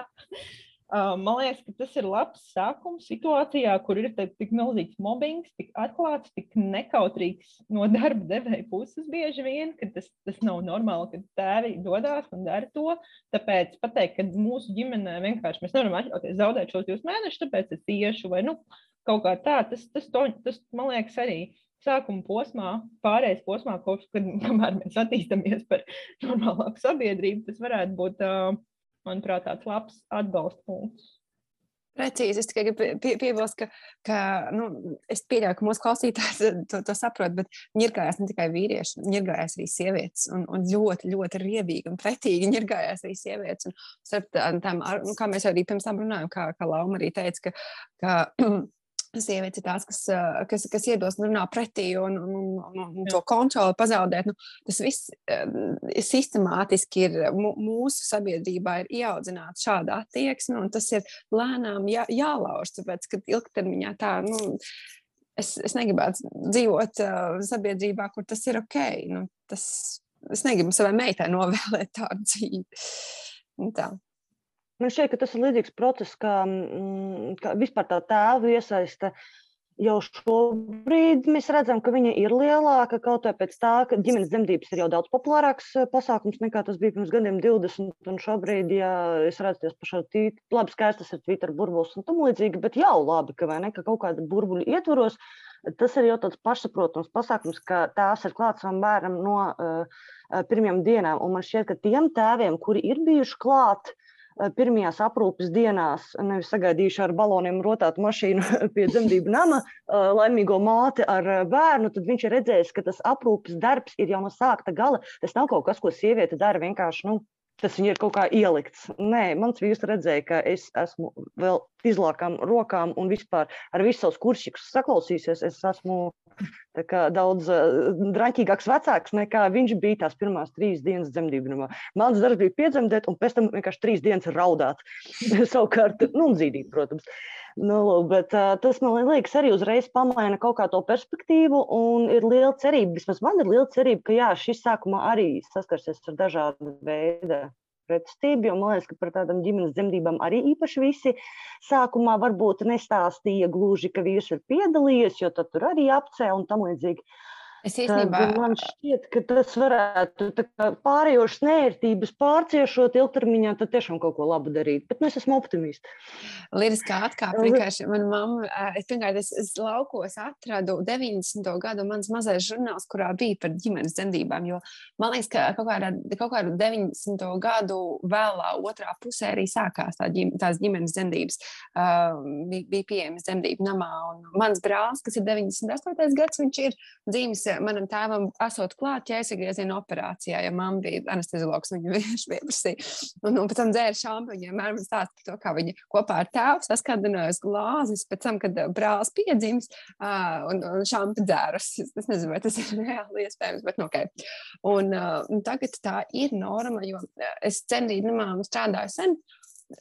Man liekas, ka tas ir labs sākums situācijā, kur ir tik milzīgs mobbings, tik atklāts, tik nekautrīgs no darba devēja puses bieži vien, ka tas, tas nav normāli, ka tēvi dodas un dara to. Tāpēc pateikt, ka mūsu ģimenē vienkārši mēs nevaram atļauties zaudēt šos divus mēnešus, tāpēc es iešu vai nu, kaut kā tā, tas, tas, to, tas man liekas arī sākuma posmā, pārējais posmā, kopš, kad mēs attīstāmies par normālāku sabiedrību, tas varētu būt. Uh, manuprāt, tāds labs atbalsta punkts. Precīzi, es tikai gribu pie, piebilst, ka, ka nu, es pieļauju, ka mūsu klausītājs to, to saprot, bet ņirgājās ne tikai vīrieši, ņirgājās arī sievietes. Un, un ļoti, ļoti riebīgi un pretīgi ņirgājās arī sievietes. Un, starp tām, nu, kā mēs arī pirms tam runājām, kā, kā Lauma arī teica, ka, ka sievietes ir tās, kas, kas, kas iedos un runā pretī un, un, un, un to kontroli pazaudēt. Nu, tas viss sistemātiski ir mūsu sabiedrībā ir ieaudzināts šāda attieksme, un tas ir lēnām jā, jālauž, tāpēc, ka ilgtermiņā tā, nu, es, es negribētu dzīvot uh, sabiedrībā, kur tas ir ok. Nu, tas, es negribu savai meitai novēlēt tādu dzīvi. Tā. Man šķiet, ka tas ir līdzīgs process, kā, mm, kā vispār tā tēva iesaiste. Jau šobrīd mēs redzam, ka viņa ir lielāka kaut kā pēc tā, ka ģimenes dzemdības ir jau daudz populārāks eh, pasākums nekā tas bija pirms gadiem 20. Un šobrīd, ja es redzu ties par šādu tītu, labi, skaisti tas ir Twitter burbulis un tam līdzīgi, bet jau labi, ka vai ne, ka kaut kāda burbuļa ietvaros, tas ir jau tāds pašsaprotams pasākums, ka tās ir klāts savam bērnam no uh, pirmajām dienām. Un man šķiet, ka tiem tēviem, kuri ir bijuši klāti, pirmajās aprūpes dienās nevis sagaidījuši ar baloniem rotātu mašīnu pie dzemdību nama laimīgo māti ar bērnu, tad viņš ir redzējis, ka tas aprūpes darbs ir jau no sākta gala. Tas nav kaut kas, ko sieviete dara vienkārši nu, tas ir kaut kā ielikts. Nē, mans vīrs redzēja, ka es esmu vēl izlākām rokām un vispār ar visu savus kursikus saklausīsies. Es esmu kā, daudz uh, draņķīgāks vecāks nekā viņš bija tās pirmās trīs dienas dzemdību. Mans darbs bija piedzemdēt, un pēc tam vienkārši trīs dienas raudāt. Savukārt, nu, un dzīvīt, protams. Nu, bet tas man liekas, arī uzreiz pamaina kaut kā to perspektīvu, ir liela cerība, vismaz man ir liela cerība, ka jā, šis sākumā arī saskarsies ar dažādu veidu pretestību, jo man liekas, ka par tādām ģimenes dzemdībām arī īpaši visi sākumā varbūt nestāstīja gluži, ka vīrs ir piedalījies, jo tad tur arī apcēla un tam līdzīgi. Es īstenībā Tad man šķiet, ka tas varētu pārējošas nērtības pārciešot ilgtermiņā, tad tiešām kaut ko labu darīt. Bet nu, es esmu optimists. Lieliskā atkāpe vienkārši. Mana mamma, es pirmkārt, es, es laukos atradu 90. gadu mans mazais žurnāls, kurā bija par ģimenes dzemdībām, jo man liekas, ka kaut kādā, kaut kādā 90. gadu vēlā otrā pusē arī sākās tā ģim, tās ģimenes dzemdības. Uh, bija, bija pieejamas dzemdību namā, un mans brālis, kas ir 98. gads, viņš ir dzīves manam tēvam esot klāt ķēsgrieziena operācijā, ja mamma bija anesteziologs, viņa viņš pieprasīja. Un, un pēc tam dzēra šāpiņu, vienmēr man stāsta par to, kā viņa kopā ar tēvu saskandinājusi glāzes, pēc tam, kad brālis piedzims uh, un, un šāpi dzērus. Es nezinu, vai tas ir reāli iespējams, bet nu, ok. Un, uh, un tagad tā ir norma, jo es cendīju namā un strādāju sen.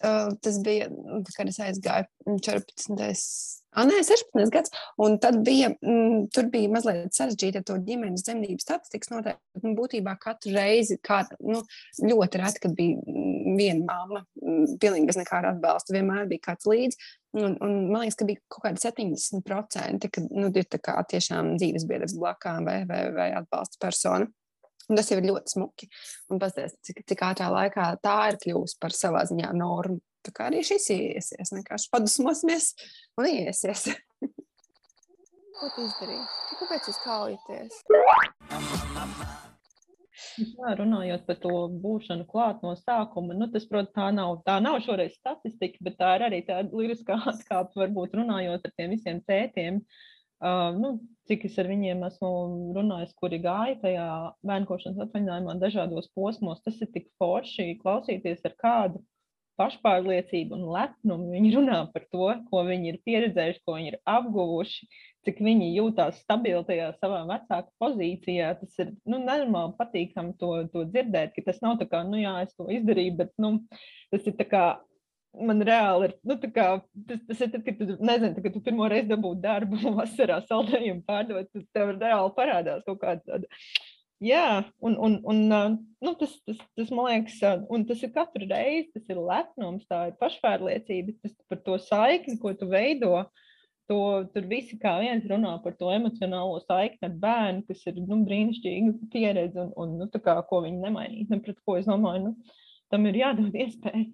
Uh, tas bija, kad es aizgāju 14. Ah, nē, 16 gads. Un tad bija, mm, tur bija mazliet sarežģīta to ģimenes zemdību statistikas noteikti. Nu, būtībā katru reizi, kā, nu, ļoti reti, kad bija mm, viena mamma, mm, pilnīgi bez nekāda atbalsta, vienmēr bija kāds līdzi. Un, un man liekas, ka bija kaut kādi 70%, kad nu, ir kā tiešām dzīves biedrs blakām vai, vai, vai atbalsta persona. Un tas jau ir ļoti smuki. Un paskatās, cik, cik ātrā laikā tā ir kļuvusi par savā ziņā normu. Tā kā arī šis iesies, vienkārši padusmosimies un iesies. Ko tu izdarīji? Kāpēc jūs kaujaties? Jā, runājot par to būšanu klāt no sākuma, nu, tas, protams, tā nav, tā nav šoreiz statistika, bet tā ir arī tāda liriskā atkāpe, varbūt runājot ar tiem visiem cētiem. Uh, nu, cik es ar viņiem esmu runājis, kuri gāja tajā bērnkošanas atvaļinājumā dažādos posmos, tas ir tik forši klausīties ar kādu pašpārliecību un lepnumu. Viņi runā par to, ko viņi ir pieredzējuši, ko viņi ir apguvuši, cik viņi jūtās stabili tajā savā vecāku pozīcijā. Tas ir nu, nenormāli patīkami to, to dzirdēt, ka tas nav tā kā, nu jā, es to izdarīju, bet nu, tas ir tā kā. Man reāli ir, nu, kā, tas, tas ir tad, kad tu, nezini, tad, kad tu pirmo reizi dabūji darbu vasarā saldējumu pārdot, tad tev reāli parādās kaut kāda tāda Jā, un, un, un nu, tas, tas, tas man liekas, un tas ir katru reizi, tas ir lepnums, tā ir pašpārliecība, tas par to saikni, ko tu veido. To, tur visi kā viens runā par to emocionālo saikni ar bērnu, kas ir nu, brīnišķīga pieredze un, un nu, kā, ko viņi nemainīt. Ne, pret ko es domāju, nu, tam ir jādod iespēja.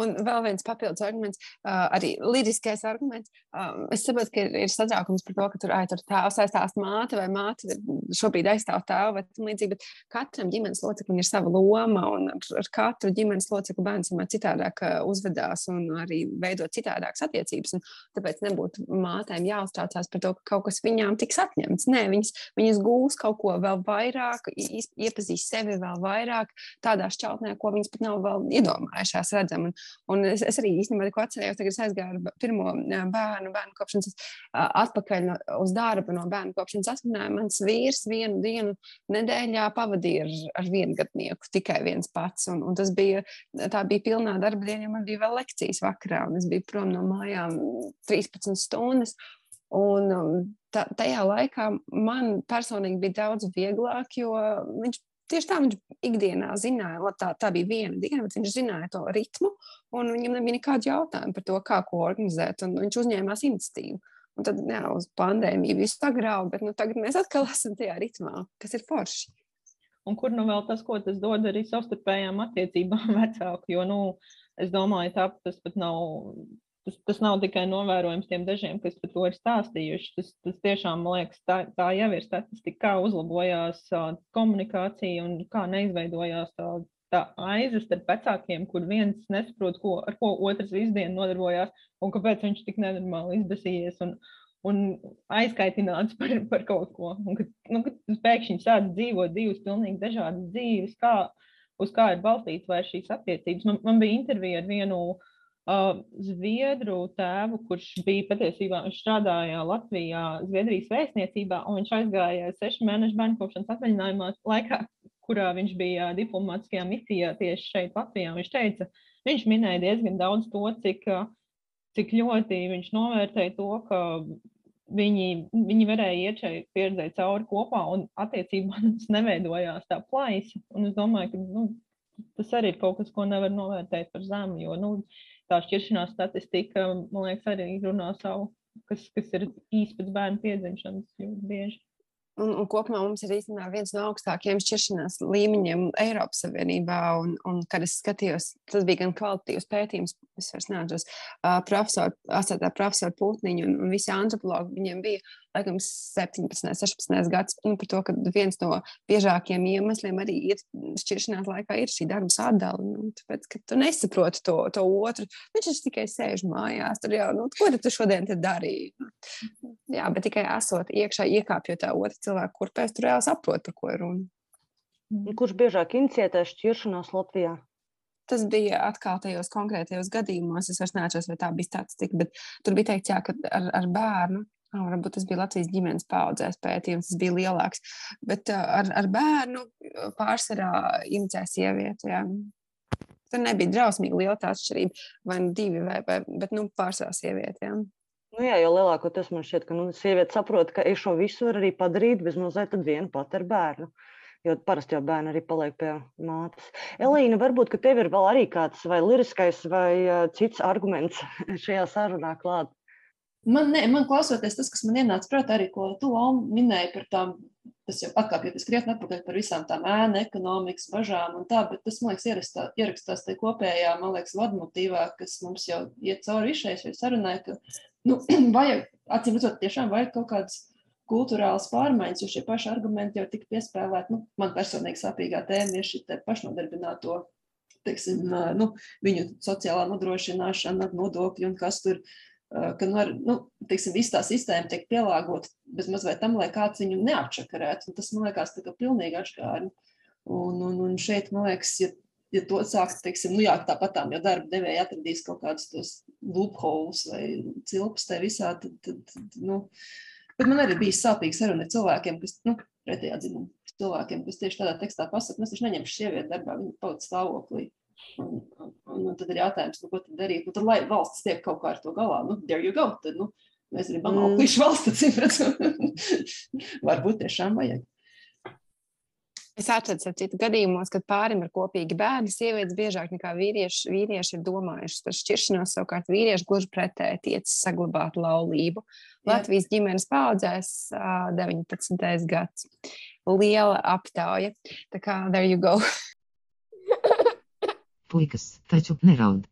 Un vēl viens papildus arguments, uh, arī liriskais arguments. Um, es saprotu, ka ir, ir satraukums par to, ka tur, ai, tur tēvs aizstāv māti vai māte šobrīd aizstāv tēvu vai tam līdzīgi, bet katram ģimenes loceklim ir sava loma un ar, ar katru ģimenes locekli bērns vienmēr citādāk uzvedās un arī veidot citādākas attiecības. Un tāpēc nebūtu mātēm jāuztraucās par to, ka kaut kas viņām tiks atņemts. Nē, viņas, viņas gūs kaut ko vēl vairāk, iepazīs sevi vēl vairāk tādā šķautnē, ko viņas pat nav vēl iedomājušās redzam. Un, Un es, es arī īstenībā tikko atcerējos, kad es aizgāju ar pirmo bērnu, bērnu kopšanas atpakaļ no, uz darbu no bērnu kopšanas atvaļinājuma. Mans vīrs vienu dienu nedēļā pavadīja ar, ar viengadnieku, tikai viens pats. Un, un tas bija, tā bija pilnā darba diena, jo man bija vēl lekcijas vakarā, un es biju prom no mājām 13 stundas. Un tā, tajā laikā man personīgi bija daudz vieglāk, jo viņš Tieši tā viņš ikdienā zināja, tā, tā bija viena diena, bet viņš zināja to ritmu, un viņam nebija nekādu jautājumu par to, kā ko organizēt, viņš uzņēmās iniciatīvu. Un tad, jā, uz pandēmiju viss sagrauj, bet nu, tagad mēs atkal esam tajā ritmā, kas ir forši. Un kur nu vēl tas, ko tas dod arī savstarpējām attiecībām vecāku, jo, nu, es domāju, tā tas pat nav tas, tas nav tikai novērojams tiem dažiem, kas par to ir stāstījuši. Tas, tas tiešām, man liekas, tā, tā jau ir statistika, kā uzlabojās uh, komunikācija un kā neizveidojās tā, tā aizes starp vecākiem, kur viens nesaprot, ko, ar ko otrs visu dienu nodarbojās un kāpēc viņš tik nenormāli izbēsījies. Un, un aizkaitināts par, par kaut ko. Un, kad, nu, kad pēkšņi sāk dzīvot divas pilnīgi dažādas dzīves, kā, uz kā ir balstīts šīs attiecības. Man, man bija intervija ar vienu uh, zviedru tēvu, kurš bija patiesībā, viņš strādāja Latvijā, Zviedrijas vēstniecībā, un viņš aizgāja sešu mēnešu bērnu kopšanas atvaļinājumā laikā, kurā viņš bija diplomātiskajā misijā tieši šeit Latvijā. Viņš teica, viņš minēja diezgan daudz to, cik, cik ļoti viņš novērtēja to, ka viņi, viņi varēja iet šai pieredzē cauri kopā, un attiecībās neveidojās tā plaisa. Un es domāju, ka nu, tas arī ir kaut kas, ko nevar novērtēt par zemu, jo nu, tā šķiršanās statistika, man liekas, arī runā savu, kas, kas ir īsti pēc bērnu piedzimšanas ļoti bieži. Un, un kopumā mums ir īstenībā viens no augstākajiem šķiršanās līmeņiem Eiropas Savienībā. Un, un, kad es skatījos, tas bija gan kvalitatīvs pētījums, es vairs neatceros, uh, profesoru, asētā profesoru Pūtniņu un, un visi antropologi, viņiem bija laikam 17, 16 gads, nu, par to, ka viens no biežākajiem iemesliem arī ir šķiršanās laikā ir šī darba sadala. Nu, tāpēc, ka tu nesaproti to, to otru. Viņš tikai sēž mājās, tur jau, nu, ko tu šodien te darīji? Jā, bet tikai esot iekšā, iekāpjot tā otra cilvēka kurpēs, tu reāli saproti, par ko ir runa. Kurš biežāk iniciētā šķiršanās Latvijā? tas bija atkal tajos konkrētajos gadījumos. Es vairs neatceros, vai tā bija statistika, bet tur bija teikts, jā, ka ar, ar bērnu varbūt tas bija Latvijas ģimenes paudzēs pētījums, tas bija lielāks. Bet ar, ar bērnu pārsvarā inicē sieviete. Jā. Tur nebija drausmīgi liela tā atšķirība, vai nu divi, vai, vai, bet nu, pārsvarā sieviete. Jā. Nu jā, jo lielākoties man šķiet, ka nu, sieviete saprot, ka es šo visu varu arī padarīt bez mazliet vienu pat ar bērnu. Jo parasti jau bērni arī paliek pie mātes. Elīna, varbūt tev ir vēl arī kāds vai liriskais vai cits arguments šajā sarunā klāt. Man, ne, man klausoties tas, kas man ienāca prātā, arī ko tu minēji par tām, tas jau atkāpjoties krietni atpakaļ par visām tām ēnu ekonomikas bažām un tā, bet tas, man liekas, ierakstā, ierakstās te kopējā, man liekas, vadmotīvā, kas mums jau iet cauri išais vai sarunai, ka, nu, vajag, acīm redzot, tiešām vajag kaut kādas kultūrāls pārmaiņas, jo šie paši argumenti jau tika piespēlēti. Nu, man personīgi sāpīgā tēma ir šī pašnodarbināto, teiksim, nu, viņu sociālā nodrošināšana, nodokļi un kas tur ka nu, ar, nu, teiksim, viss tā sistēma tiek pielāgota bez mazliet tam, lai kāds viņu neapčakarētu. Tas man liekas tā kā pilnīgi atšķirīgi. Un, un, un šeit, man liekas, ja, ja to sākt, teiksim, nu jā, tāpat tām, ja darba devēja atradīs kaut kādus tos loopholes vai cilpus tajā visā, tad, tad, tad, nu, bet man arī bija sāpīgi saruna ar cilvēkiem, kas, nu, pretējā dzimuma cilvēkiem, kas tieši tādā tekstā pasaka, mēs taču neņemšu sievieti darbā, viņa paliks stāvoklī. Un tad ir jautājums, nu, ko tad darīt. Nu, tad, lai valsts tiek kaut kā ar to galā, nu, there you go. Tad, nu, mēs gribam mm. augļušu valsts, cim, varbūt tiešām vajag. Es atceros, ka citu gadījumos, kad pārim ir kopīgi bērni, sievietes biežāk nekā vīrieši, vīrieši ir domājušas par šķiršanos. Savukārt vīrieši gluži pretēji tiec saglabāt laulību. Jā. Latvijas ģimenes paudzēs 19. gads. Liela aptauja. Tā kā there you go. Puikas, taču neraud.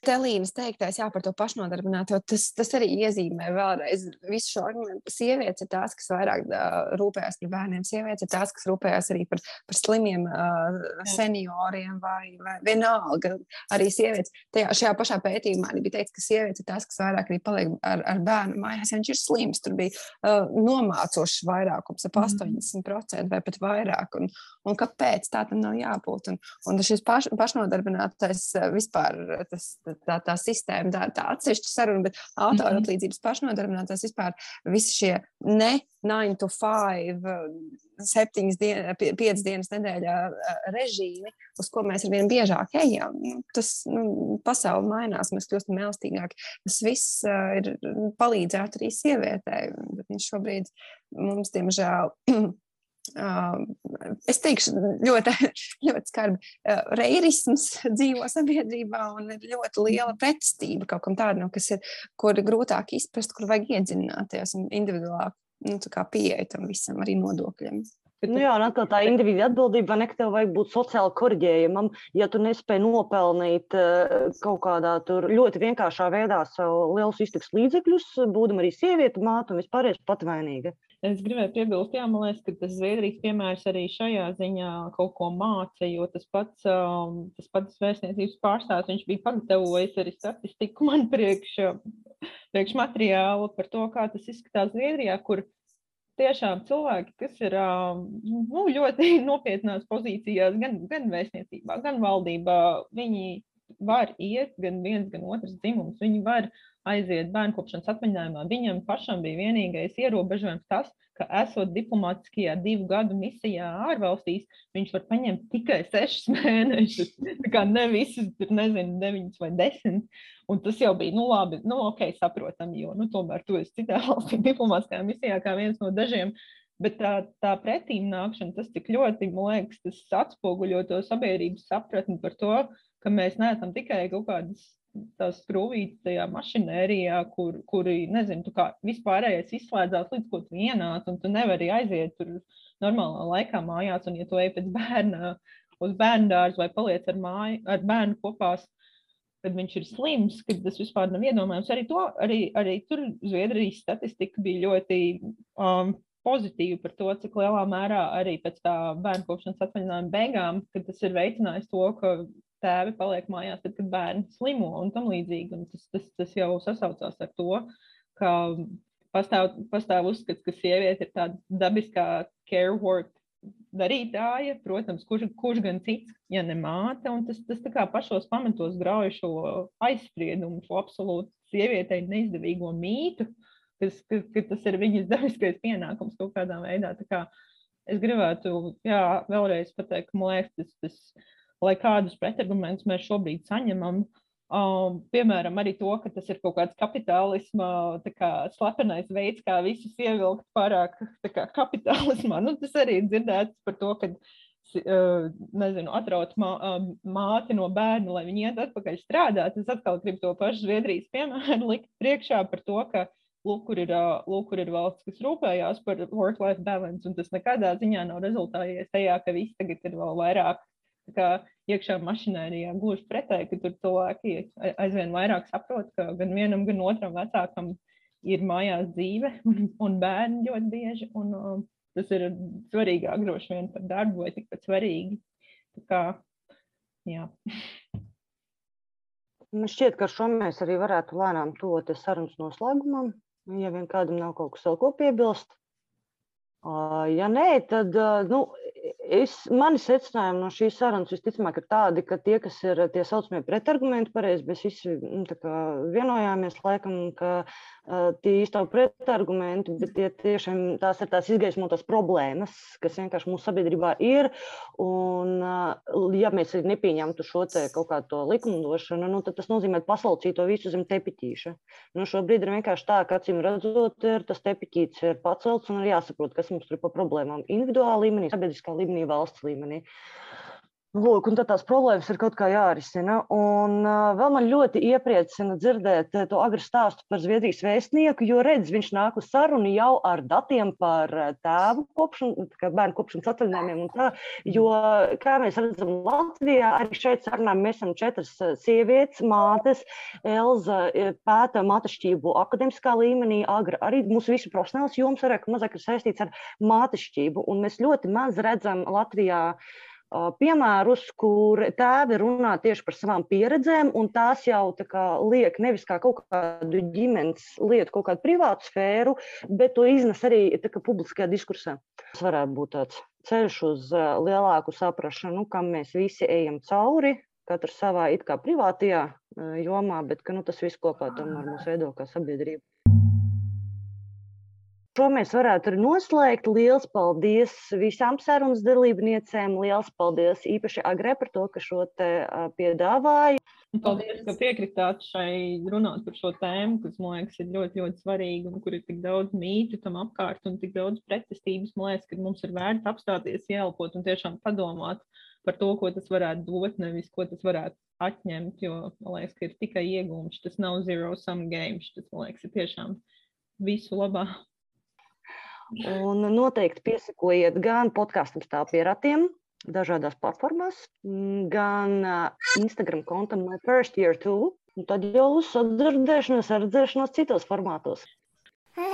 Telīnas teiktais jā, par to pašnodarbināto, tas, tas arī iezīmē vēlreiz visu šo argumentu. Sievietes ir tās, kas vairāk uh, rūpējas par bērniem, sievietes ir tās, kas rūpējas arī par, par slimiem uh, senioriem vai, vai vienalga. Arī sievietes, tajā, šajā pašā pētījumā arī bija teikts, ka sievietes ir tās, kas vairāk arī paliek ar, ar bērnu mājās, ja viņš ir slims. Tur bija uh, nomācošs vairākums, ap 80% mm. vai pat vairāk. Un, un kāpēc tā tam nav jābūt? Un, un šis paš, pašnodarbinātais vispār tas tā, tā sistēma, tā, tā atsevišķa saruna, bet autora mhm. atlīdzības pašnodarbinātās vispār visi šie ne 9 to 5, 7 dienas, 5 dienas nedēļā režīmi, uz ko mēs ar vien biežāk ejam. Nu, tas nu, pasauli mainās, mēs kļūstam elastīgāki. Tas viss uh, ir palīdzētu arī sievietei, bet viņš šobrīd mums, diemžēl, es teikšu, ļoti, ļoti skarbi. Reirisms dzīvo sabiedrībā un ir ļoti liela pretestība kaut kam tādam, kas ir, kur ir grūtāk izprast, kur vajag iedziļināties un individuālāk nu, pieeja tam visam, arī nodokļiem. Nu jā, un atkal tā individuāla atbildība, ne, ka tev vajag būt sociāli korģējumam, ja tu nespēji nopelnīt kaut kādā ļoti vienkāršā veidā savu lielus iztiks līdzekļus, būdam arī sieviete, māte un vispārējais pat vainīga. Es gribēju piebilst, jā, man liekas, ka tas Zviedrijas piemērs arī šajā ziņā kaut ko māca, jo tas pats, um, tas pats vēstniecības pārstāvs, viņš bija pagatavojis arī statistiku man priekš, priekš materiālu par to, kā tas izskatās Zviedrijā, kur tiešām cilvēki, kas ir nu, ļoti nopietnās pozīcijās, gan, gan vēstniecībā, gan valdībā, viņi var iet gan viens, gan otrs dzimums. Viņi var aiziet bērnu kopšanas atvaļinājumā. Viņam pašam bija vienīgais ierobežojums tas, ka esot diplomātiskajā divu gadu misijā ārvalstīs, viņš var paņemt tikai sešus mēnešus. Tā kā ne visas, tur nezinu, deviņas vai desmit. Un tas jau bija, nu labi, nu ok, saprotam, jo, nu tomēr tu esi citā valstī diplomātiskajā misijā kā viens no dažiem. Bet tā, tā pretīm nākšana, tas tik ļoti, man liekas, tas atspoguļo to sabiedrības sapratni par to, ka mēs neesam tikai kaut kādas tās skrūvītes tajā mašinērijā, kur, kuri, nezinu, tu kā vispārējais izslēdzās līdz ko tu ienāc, un tu nevari aiziet tur normālā laikā mājās, un ja tu ej pēc bērna uz bērnu dārzu vai paliec ar, māju, ar bērnu kopās, kad viņš ir slims, kad tas vispār nav iedomājams. Arī, to, arī, arī tur Zviedrijas statistika bija ļoti um, pozitīva par to, cik lielā mērā arī pēc tā bērnu kopšanas atvaļinājuma beigām, kad tas ir veicinājis to, ka tēvi paliek mājās, tad, kad bērni slimo un tam līdzīgi. Un tas, tas, tas jau sasaucās ar to, ka pastāv, pastāv uzskats, ka sieviete ir tāda dabiskā care work darītāja, protams, kurš, kurš gan cits, ja ne māte, un tas, tas tā kā pašos pamatos grauj šo aizspriedumu, šo absolūti sievietei neizdevīgo mītu, kas, ka, ka tas ir viņas dabiskais pienākums kaut kādā veidā. Tā kā es gribētu, jā, vēlreiz pateikt, man liekas, tas, tas lai kādus pretargumentus mēs šobrīd saņemam. Um, piemēram, arī to, ka tas ir kaut kāds kapitālisma kā, slepenais veids, kā visus ievilkt pārāk kā, kapitālismā. Nu, tas arī ir dzirdēts par to, ka uh, nezinu, atraut mā, uh, māti no bērna, lai viņi iet atpakaļ strādāt. Es atkal gribu to pašu Zviedrijas piemēru likt priekšā par to, ka lūk, kur ir, uh, lūk, kur ir valsts, kas rūpējās par work-life balance, un tas nekādā ziņā nav rezultājies tajā, ka viss tagad ir vēl vairāk iekšā mašinērijā gluži pretēji, ka tur cilvēki aizvien vairāk saprot, ka gan vienam, gan otram vecākam ir mājās dzīve un, un bērni ļoti bieži. Un, um, tas ir svarīgāk droši vien par darbu vai tikpat svarīgi. Tā kā, jā. Man šķiet, ka šo mēs arī varētu lēnām tuvoties sarunas noslēgumam. Ja vien kādam nav kaut kas vēl ko piebilst, Ja nē, tad nu, es, mani secinājumi no šīs sarunas visticamāk ir tādi, ka tie, kas ir tie saucamie pretargumenti, pareizi mēs visi nu, vienojāmies, laikam, ka uh, tie īstāv pretargumenti, bet tie tiešām tās ir tās izgaismotās problēmas, kas vienkārši mūsu sabiedrībā ir. Un, uh, ja mēs nepieņemtu šo te kaut kādu likumdošanu, nu, tad tas nozīmē paslaucīt to visu zem tepiķīša. Nu, šobrīd ir vienkārši tā, ka acīm redzot, ir tas tepiķīts ir pacelts un ir jāsaprot, kas mums tur pa problēmām individuālā līmenī, sabiedriskā līmenī, valsts līmenī. Lūk, un tās problēmas ir kaut kā jārisina. Un uh, vēl man ļoti iepriecina dzirdēt to agru stāstu par Zviedrijas vēstnieku, jo redz, viņš nāk uz sarunu jau ar datiem par tēvu kopšanu, bērnu kopšanas atvaļinājumiem un tā. Jo, kā mēs redzam Latvijā, arī šeit sarunā mēs esam četras sievietes, mātes. Elza pēta mātešķību akademiskā līmenī, agra arī mūsu visu profesionāls joms vairāk mazāk ir saistīts ar mātešķību. Un mēs ļoti maz redzam Latvijā piemērus, kur tēvi runā tieši par savām pieredzēm, un tās jau kā, liek nevis kā kaut kādu ģimenes lietu, kaut kādu privātu sfēru, bet to iznes arī kā, publiskajā diskursā. Tas varētu būt tāds ceļš uz lielāku saprašanu, kam mēs visi ejam cauri. Katrs savā it kā privātajā jomā, bet ka, nu, tas viss kopā tomēr mūs veido kā sabiedrība. Šo mēs varētu arī noslēgt. Lielas paldies visām sarunas dalībniecēm. Lielas paldies īpaši Agrē par to, ka šo te piedāvāja. Paldies, ka piekritāt šai runāt par šo tēmu, kas, man liekas, ir ļoti, ļoti svarīga un kur ir tik daudz mītu tam apkārt un tik daudz pretestības. Man liekas, ka mums ir vērts apstāties, ielpot un tiešām padomāt par to, ko tas varētu dot, nevis ko tas varētu atņemt, jo, man liekas, ka ir tikai iegūms. Tas nav zero sum game, tas, man liekas, ir tiešām visu labā. Un noteikti piesakojiet gan podkāstam stāv pie ratiem, dažādās platformās, gan Instagram kontam My First Year Two. Un tad jau uz sadzirdēšanos, redzēšanos citos formātos.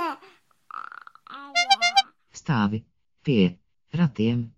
Stāvi pie ratiem.